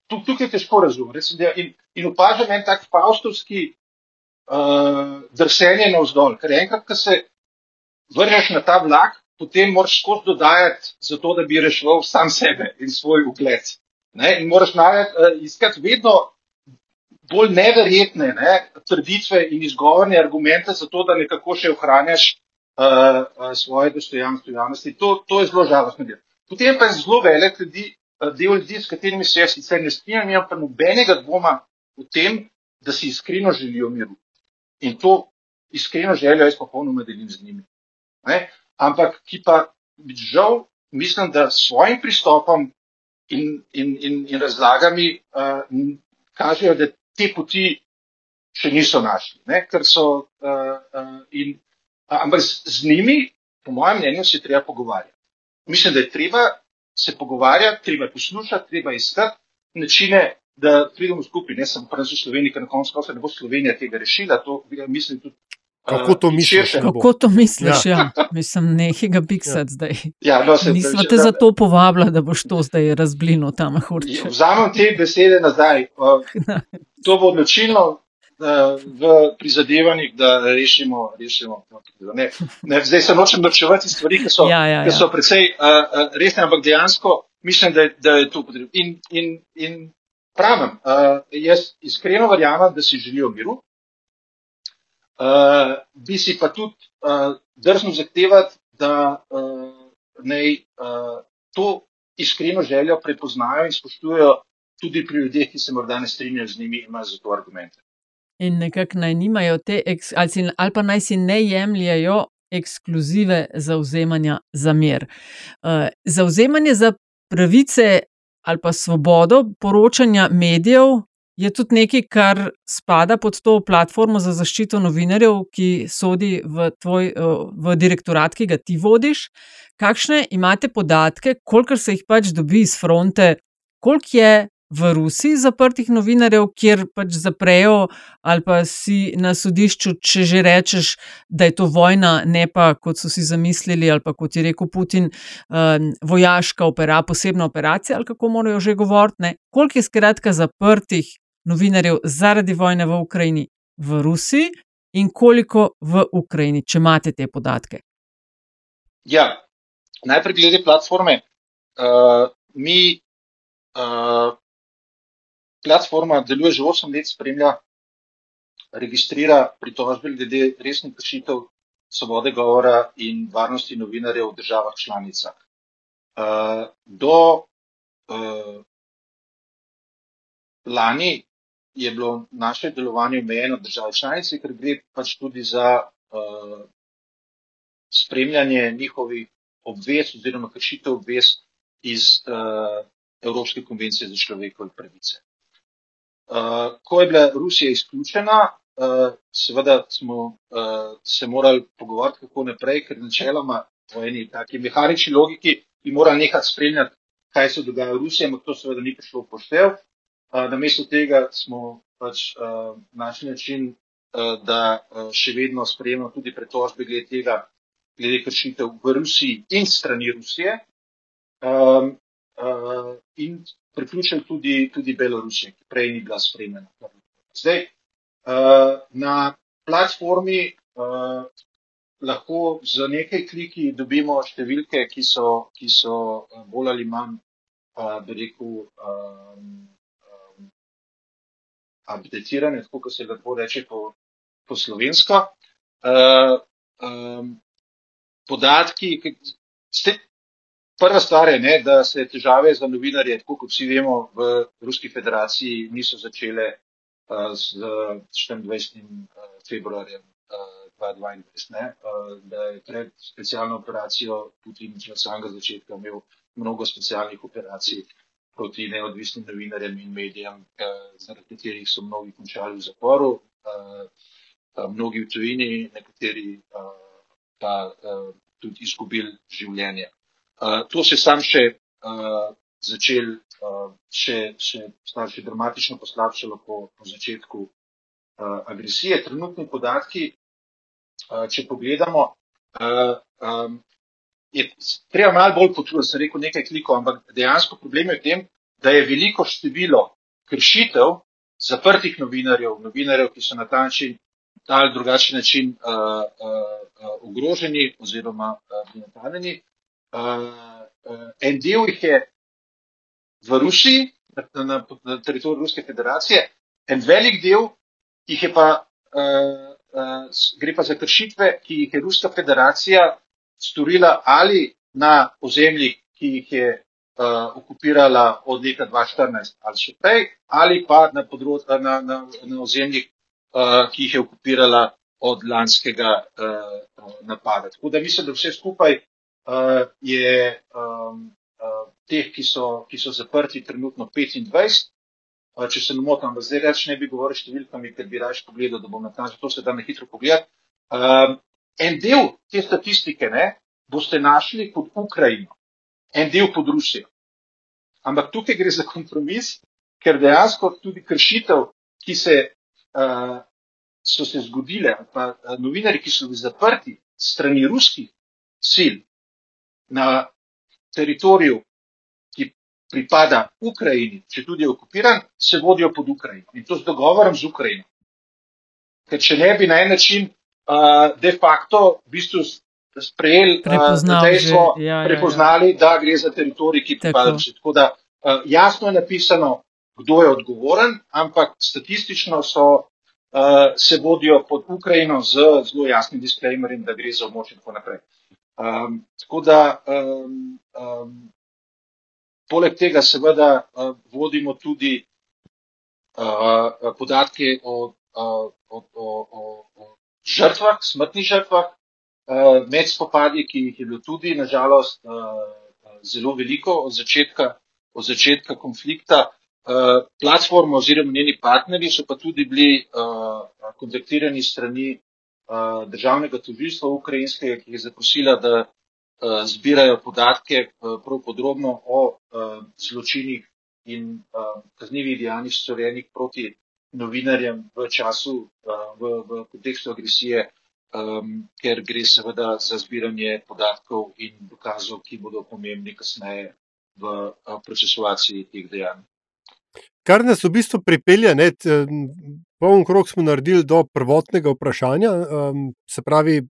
tukaj je težko razumeti. In, in opažam en tak faustovski uh, drsenje na vzdolj, ker enkrat, ko se vržeš na ta vlak, potem moraš skozi dodajati, zato da bi reševal sam sebe in svoj ugled. Ne? In moraš najti, uh, iskati vedno bolj neverjetne ne, trditve in izgovorne argumente, zato da nekako še ohranjaš uh, uh, svoje dostojanstvo javnosti. To, to je zelo žalostno. Potem pa je zelo velik ljudi, del ljudi, s katerimi se jaz sicer ne strinjam, imam pa nobenega dvoma v tem, da si iskreno želijo miru. In to iskreno željo jaz popolnoma delim z njimi. Ne? Ampak ki pa žal mislim, da s svojim pristopom in, in, in, in razlagami uh, kažejo, da te poti še niso našli. So, uh, uh, in, uh, ampak z, z njimi, po mojem mnenju, se treba pogovarjati. Mislim, da je treba se pogovarjati, treba poslušati, treba iskati načine, da pridemo skupaj. Ne samo v Sloveniji, ker na koncu konca ne bo Slovenija tega rešila. To, mislim, tudi, Kako to misliš? Kako to misliš? Ja. Ja. Mislim, nekaj ga piksati ja. zdaj. Ja, no, Nismo te za to povabili, da boš to zdaj razblinil tam. Vzamem te besede nazaj. To bo odločilno v prizadevanjih, da rešimo. rešimo ne, ne, zdaj se nočem norčevati stvari, ki so, ja, ja, ja. ki so precej uh, resne, ampak dejansko mislim, da, da je to potrebno. In, in, in pravim, uh, jaz iskreno verjamem, da si želijo miru. Uh, bi si pa tudi uh, drzno zahtevati, da uh, naj uh, to iskreno željo prepoznajo in spoštujejo tudi pri ljudeh, ki se morda ne strinjajo z njimi in imajo za to argumente. In nekako naj nimajo te, ali, si, ali pa naj si ne jemljajo ekskluzive zauzemanja za mir. Uh, zauzemanje za pravice ali pa svobodo poročanja medijev je tudi nekaj, kar spada pod to platformo za zaščito novinarjev, ki sodi v tvoj v direktorat, ki ga ti vodiš. Kakšne imate podatke, koliko se jih pač dobi iz fronte, koliko je v Rusiji zaprtih novinarjev, kjer pač zaprejo, ali pa si na sodišču, če že rečeš, da je to vojna, ne pa kot so si zamislili, ali pa kot je rekel Putin, um, vojaška opera, posebna operacija, ali kako morajo že govoriti. Koliko je skratka zaprtih novinarjev zaradi vojne v Ukrajini v Rusiji in koliko v Ukrajini, če imate te podatke? Ja, najprej glede platforme. Uh, mi, uh, platforma deluje že 8 let, spremlja, registrira pritožbe glede resnih kršitev svobode govora in varnosti novinarjev v državah članicah. Uh, do uh, lani je bilo naše delovanje omejeno države članice, ker gre pač tudi za uh, spremljanje njihovih obvez oziroma kršitev obvez iz uh, Evropske konvencije za človekove pravice. Uh, ko je bila Rusija izključena, uh, seveda smo uh, se morali pogovarjati, kako naprej, ker načeloma po eni taki mehanični logiki bi morali nehati spremljati, kaj se dogaja v Rusiji, ampak to seveda ni prišlo v poštev. Namesto tega smo pač uh, našli način, uh, da uh, še vedno sprejemamo tudi pretožbe glede tega, glede kršitev v Rusiji in strani Rusije. Um, uh, in priključen tudi, tudi Belorusije, ki prej ni bila spremljena. Zdaj, uh, na platformi uh, lahko z nekaj kliki dobimo številke, ki so, ki so bolj ali manj, uh, bi rekel, um, updatirane, tako kot se lahko reče po, po slovensko. Uh, um, podatki, ste, prva stvar je, ne, da se težave za novinarje, tako kot vsi vemo, v Ruski federaciji niso začele uh, z 24. februarjem uh, 2022, ne, uh, da je pred specialno operacijo Putin od samega začetka imel mnogo specialnih operacij proti neodvisnim novinarjem in medijem, eh, zaradi katerih so mnogi končali v zaporu, eh, eh, mnogi v tujini, nekateri pa tudi izgubili življenje. To se sam še začel, še, še, še dramatično poslabšalo po, po začetku agresije. Trenutni podatki, če pogledamo, je treba malo bolj potruditi, sem rekel nekaj klikov, ampak dejansko problem je v tem, da je veliko število kršitev zaprtih novinarjev, novinarjev, ki so na ta način ali drugačen način uh, uh, uh, ogroženi oziroma uh, napadeni. Uh, uh, en del jih je v Rusiji, na, na, na teritoriju Ruske federacije, en velik del jih je pa, uh, uh, gre pa za kršitve, ki jih je Ruska federacija storila ali na ozemljih, ki jih je uh, okupirala od leta 2014 ali še prej, ali pa na, področ, na, na, na ozemljih, uh, ki jih je okupirala od lanskega uh, napada. Tako da mislim, da vse skupaj uh, je um, uh, teh, ki so, ki so zaprti, trenutno 25. Uh, če se ne motim, zdaj reč ne bi govoril številkami, ker bi raje pogledal, da bom na ta način, to se da na hitro pogledati. Um, en del te statistike ne, boste našli pod Ukrajino, en del pod Rusijo. Ampak tukaj gre za kompromis, ker dejansko tudi kršitev, ki se, uh, so se zgodile, pa uh, novinari, ki so bili zaprti strani ruskih sil na teritoriju, ki pripada Ukrajini, če tudi je okupiran, se vodijo pod Ukrajino in to z dogovorom z Ukrajino. Ker če ne bi na en način uh, de facto v bistvu sprejeli dejstvo, uh, ja, prepoznali, ja, ja. da gre za teritorij, ki pripada Rusiji. Tako da uh, jasno je napisano, kdo je odgovoren, ampak statistično so. Uh, se vodijo pod Ukrajino z zelo jasnim disclaimerjem, da gre za območje in tako naprej. Um, tako da um, um, Poleg tega, seveda, vodimo tudi uh, podatke o, o, o, o, o žrtvah, smrtnih žrtvah, uh, med spopadi, ki jih je bilo tudi, nažalost, uh, zelo veliko od začetka, od začetka konflikta. Uh, platforma oziroma njeni partnerji so pa tudi bili kontaktirani strani državnega tožilstva ukrajinskega, ki je zaprosila, da Eh, zbirajo podatke eh, prav podrobno o eh, zločinih in kaznjivih dejanjih storjenih proti novinarjem v času, v, v kontekstu agresije, ker gre seveda za zbiranje podatkov in dokazov, ki bodo pomembni kasneje v procesovaciji teh dejanj. Kar nas v bistvu pripelje, da poln krok smo naredili do prvotnega vprašanja, se pravi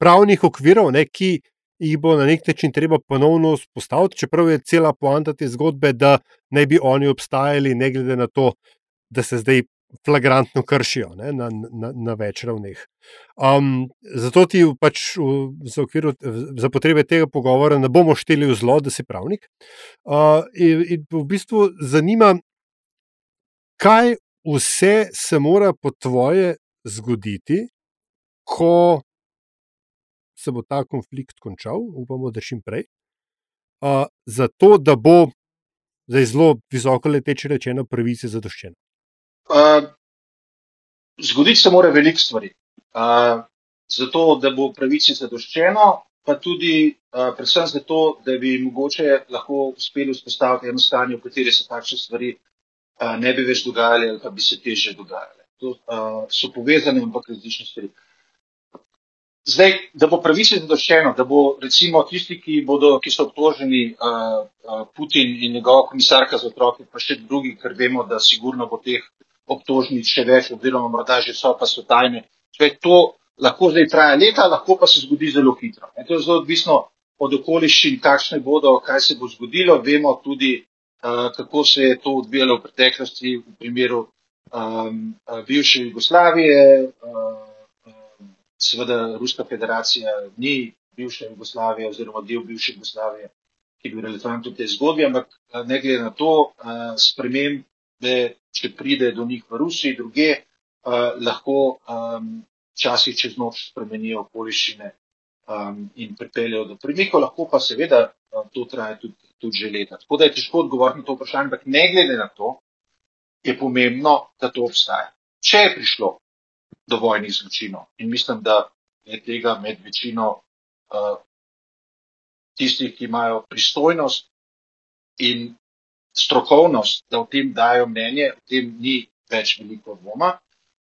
pravnih okvirov, ne, ki jih bo na nek način treba ponovno vzpostaviti, čeprav je cela poanta te zgodbe, da ne bi oni obstajali, ne glede na to, da se zdaj flagrantno kršijo ne, na, na, na več ravneh. Um, zato ti pač za, okviru, za potrebe tega pogovora ne bomo šteli v zlo, da si pravnik. Uh, in, in v bistvu zanima, kaj vse se mora po tvoje zgoditi, ko se bo ta konflikt končal, upamo, da čim prej. Uh, zato, da bo zdaj zelo visoko leteče rečeno, pravice zadoščeno. Uh, zgoditi se mora veliko stvari. Uh, zato, da bo pravice zadoščeno, pa tudi uh, predvsem zato, da bi mogoče lahko uspeli vzpostaviti eno stanje, v kateri se takšne stvari uh, ne bi več dogajale ali pa bi se teže dogajale. To uh, so povezane, ampak različne stvari. Zdaj, da bo pravice zadoščeno, da bo recimo tisti, ki, bodo, ki so obtoženi, uh, uh, Putin in njegova komisarka za otroke, pa še drugi, ker vemo, da sigurno bo teh obtožnic še več, oziroma morda že so, pa so tajne. Zdaj, to lahko zdaj traja leta, lahko pa se zgodi zelo hitro. In to je zelo odvisno od okoliščin, kakšne bodo, kaj se bo zgodilo. Vemo tudi, uh, kako se je to odvijalo v preteklosti v primeru um, bivše Jugoslavije. Uh, seveda Ruska federacija ni bivša Jugoslavija oziroma del bivše Jugoslavije, ki bi relevanten v tej zgodbi, ampak ne glede na to, spremembe, če pride do njih v Rusiji, druge, lahko včasih čez noč spremenijo okoliščine in pripeljejo do premikov, lahko pa seveda to traja tudi, tudi že leta. Tako da je težko odgovoriti na to vprašanje, ampak ne glede na to, je pomembno, da to obstaja. Če je prišlo do vojnih zločinov. In mislim, da je tega med večino uh, tistih, ki imajo pristojnost in strokovnost, da o tem dajo mnenje, o tem ni več veliko dvoma,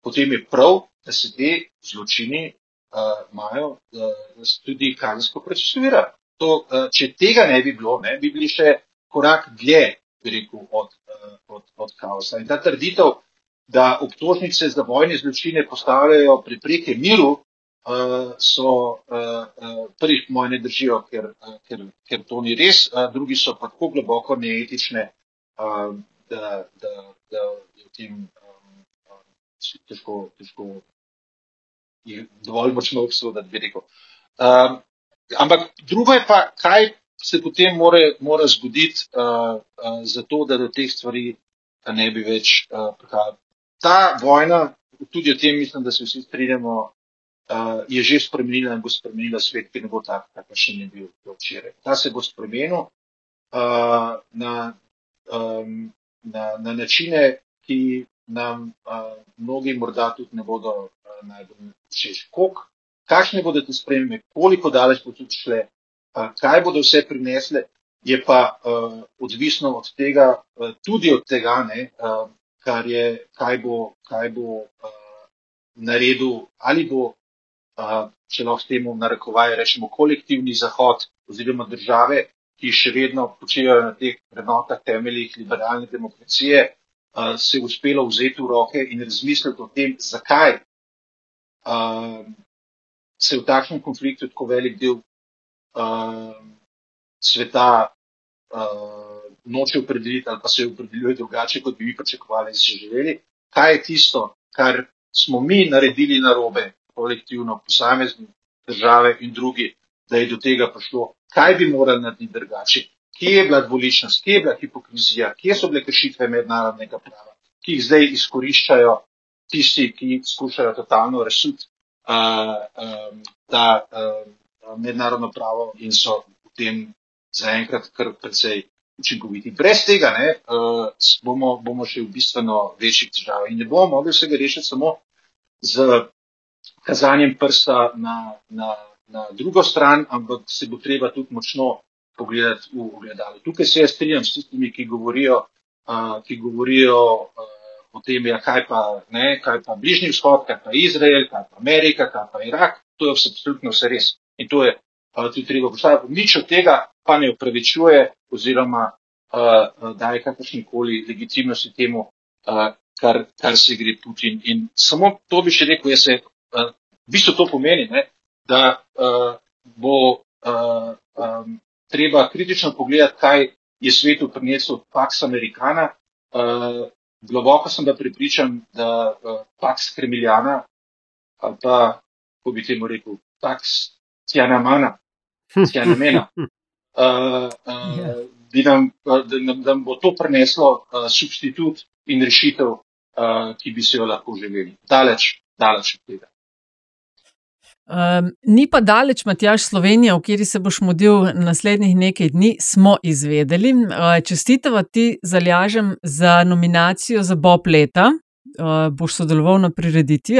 potem je prav, da se te zločini uh, imajo uh, tudi kazensko procesirajo. Uh, če tega ne bi bilo, ne, bi bili še korak dlje rekel, od, uh, od, od kaosa. In ta trditev, da obtožnice za vojne zločine postavljajo prepreke miru, uh, so uh, uh, prvi moji ne držijo, ker, uh, ker, ker to ni res, uh, drugi so pa tako globoko neetične, uh, da, da, da je v tem um, um, težko, težko jih dovolj močno obsoditi, bi rekel. Um, ampak drugo je pa, kaj se potem more, mora zgoditi, uh, uh, zato da do teh stvari ne bi več uh, prihajalo ta vojna, tudi o tem mislim, da se vsi strinjamo, uh, je že spremenila in bo spremenila svet, ki ne bo tak, kakor še ni bil včeraj. Ta se bo spremenil uh, na, um, na, na načine, ki nam uh, mnogi morda tudi ne bodo uh, najbolj všeč. Kakšne bodo te spremembe, koliko daleč bo tudi šle, uh, kaj bodo vse prinesle, je pa uh, odvisno od tega, uh, tudi od tega, ne, uh, kar je, kaj bo, kaj bo uh, naredil, ali bo, če lahko s tem narekovaj rečemo, kolektivni zahod oziroma države, ki še vedno počivajo na teh vrednotah temeljih liberalne demokracije, se je uspelo vzeti v roke in razmisliti o tem, zakaj se v takšnem konfliktu tako velik del sveta noče opredeliti ali pa se opredeljuje drugače, kot bi mi pričakovali in si želeli. Kaj je tisto, kar smo mi naredili na robe, kolektivno, posamezni države in drugi, da je do tega prišlo, kaj bi morali narediti drugače, kje je bila dvoličnost, kje je bila hipokrizija, kje so bile kršitve mednarodnega prava, ki jih zdaj izkoriščajo tisti, ki skušajo totalno resuti uh, um, ta uh, mednarodno pravo in so v tem zaenkrat kar precej učinkoviti. Brez tega ne, uh, bomo, bomo še v bistveno večjih težavah in ne bomo mogli vsega rešiti samo z kazanjem prsta na, na, na drugo stran, ampak se bo treba tudi močno pogledati v ogledalo. Tukaj se jaz strinjam s tistimi, ki govorijo, uh, ki govorijo uh, o tem, ja, kaj, pa, ne, kaj pa Bližnji vzhod, kaj pa Izrael, kaj pa Amerika, kaj pa Irak. To je absolutno vse res. In to je tudi treba poštevati. Nič od tega pa ne upravičuje oziroma uh, daje kakršni koli legitimnosti temu, uh, kar, kar se gre Putin. In samo to bi še rekel, jaz se, v bistvu to pomeni, ne, da uh, bo uh, um, treba kritično pogledati, kaj je svetu prinesel Pax Americana. Uh, globoko sem da pripričan, da uh, Pax Kremiljana, ali pa, ko bi temu rekel, Pax Cianamana, Cianamena, uh, uh, nam, da, nam, da nam bo to prineslo uh, substitut in rešitev, uh, ki bi se jo lahko želeli. Daleč, daleč od tega. Um, ni pa daleč, Matjaš, Slovenija, v kateri se boš modil naslednjih nekaj dni, smo izvedeli. Uh, čestitava ti zalažem za nominacijo za Bob leta. Uh, boš sodeloval na prireditvi,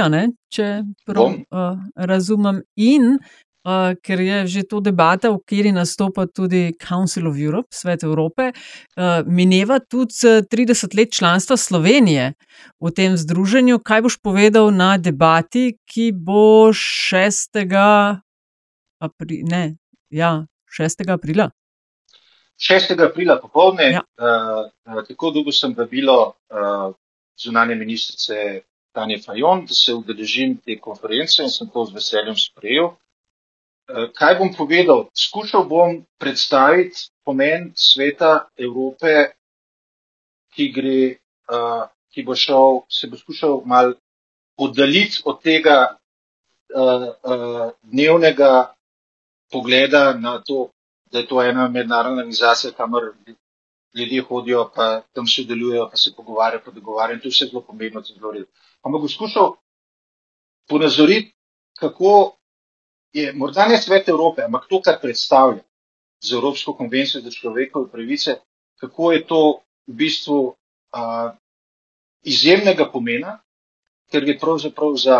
če prav uh, razumem. In uh, ker je že to debata, v kateri nastopa tudi Council of Europe, svet Evrope, uh, mineva tudi 30 let članstva Slovenije v tem združenju. Kaj boš povedal na debati, ki bo 6. Apri ne, ja, 6. aprila? 6. aprila popoldne, ja. uh, tako dolgo sem vabilo uh, zunanje ministrice Tanja Fajon, da se udeležim te konference in sem to z veseljem sprejel. Eh, kaj bom povedal? Skušal bom predstaviti pomen sveta Evrope, ki, gre, uh, ki bo šel, se bo skušal mal oddaljiti od tega uh, uh, dnevnega pogleda na to, da je to ena mednarodna organizacija, kamor ljudje hodijo, pa tam sodelujejo, pa se pogovarjajo, pa dogovarjajo. To je vse zelo pomembno, zelo redno. Ampak bom skušal ponazoriti, kako je morda ne svet Evrope, ampak to, kar predstavlja z Evropsko konvencijo za človekove pravice, kako je to v bistvu a, izjemnega pomena, ker je pravzaprav za,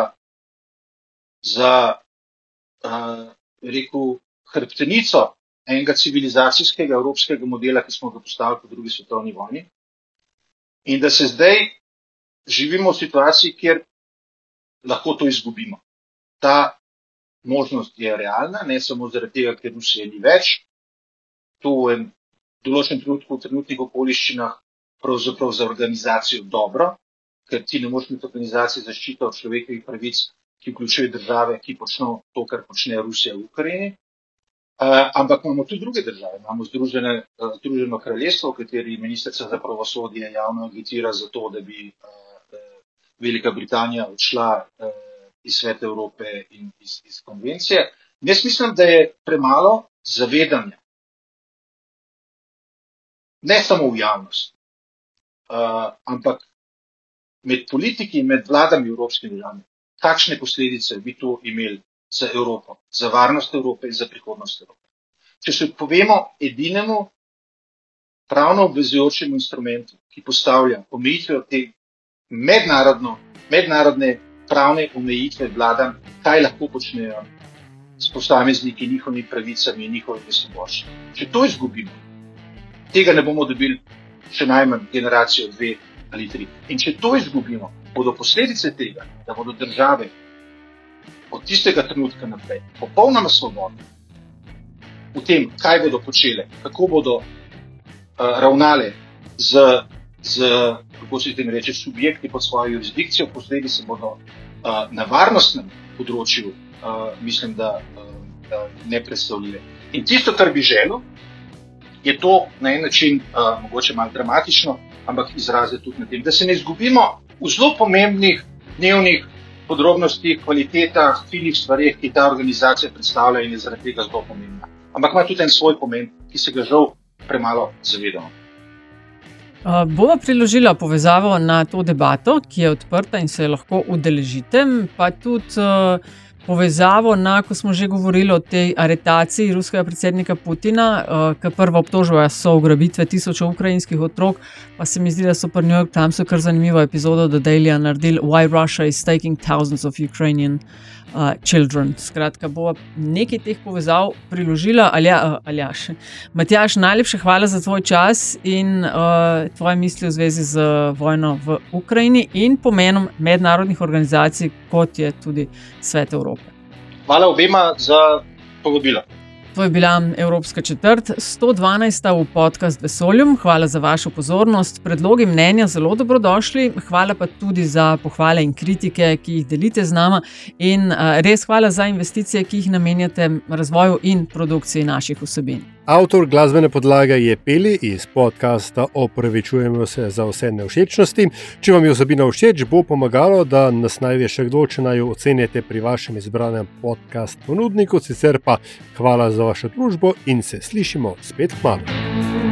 za a, rekel, hrbtenico enega civilizacijskega evropskega modela, ki smo ga postavili po drugi svetovni vojni. In da se zdaj živimo v situaciji, kjer lahko to izgubimo. Ta možnost je realna, ne samo zaradi tega, ker Rusije ni več. To je v določenem trenutku, v trenutnih okoliščinah, pravzaprav za organizacijo dobro, ker ti ne moreš imeti organizacije zaščite človekovih pravic, ki vključuje države, ki počnejo to, kar počne Rusija v Ukrajini. Uh, ampak imamo tudi druge države. Imamo Združene, uh, Združeno kraljestvo, v kateri ministrica za pravosodje javno agitira za to, da bi uh, Velika Britanija odšla uh, iz Svete Evrope in iz, iz konvencije. Jaz mislim, da je premalo zavedanja, ne samo v javnosti, uh, ampak med politiki in med vladami Evropske države, kakšne posledice bi to imeli za Evropo, za varnost Evrope in za prihodnost Evrope. Če se povemo edinemu pravno obvezujočemu instrumentu, ki postavlja omejitve te mednarodne pravne omejitve vladam, kaj lahko počnejo s posamezniki, njihovimi pravicami in njihovimi svoboščinami. Če to izgubimo, tega ne bomo dobili še najmanj generacijo dve ali tri. In če to izgubimo, bodo posledice tega, da bodo države od tistega trenutka naprej popolnoma svobodne v tem, kaj bodo počele, kako bodo uh, ravnale z, z, kako se jim reče, subjekti pod svojo jurisdikcijo, posledice bodo uh, na varnostnem področju, uh, mislim, da, uh, da ne predstavljive. In tisto, kar bi želel, je to na en način uh, mogoče malo dramatično, ampak izraze tudi na tem, da se ne izgubimo v zelo pomembnih dnevnih podrobnostih, kvalitetah, finih stvarih, ki ta organizacija predstavlja in je zaradi tega zelo pomembna. Ampak ima tudi en svoj pomen, ki se ga žal premalo zavedamo. Uh, Bomo priložili povezavo na to debato, ki je odprta in se lahko udeležite, pa tudi uh, povezavo na, ko smo že govorili o tej aretaciji ruskega predsednika Putina, uh, ki prvo obtožuje so ugrabitve tisočev ukrajinskih otrok, pa se mi zdi, da so pri New York Timesu kar zanimivo epizodo The Daily naredili Why Russia is taking thousands of Ukrainian uh, children. Skratka, bo nekaj teh povezav priložila, ali ja, uh, še. Matjaš, najlepša hvala za tvoj čas in uh, tvoje misli v zvezi z vojno v Ukrajini in pomenom mednarodnih organizacij, kot je tudi Svet Evrope. Hvala obema za povabilo. To je bila Evropska četrt, 112. v podkastu Vesoljum. Hvala za vašo pozornost. Predlogi mnenja zelo dobrodošli. Hvala pa tudi za pohvale in kritike, ki jih delite z nami. In res hvala za investicije, ki jih namenjate razvoju in produkciji naših vsebin. Avtor glasbene podlage je Peli iz podcasta Opravičujemo se za vse nevšečnosti. Če vam je vsebina všeč, bo pomagalo, da nas najde še kdo, če naj jo ocenite pri vašem izbranem podcast ponudniku. Sicer pa hvala za vašo družbo in se slišimo spet hmalo.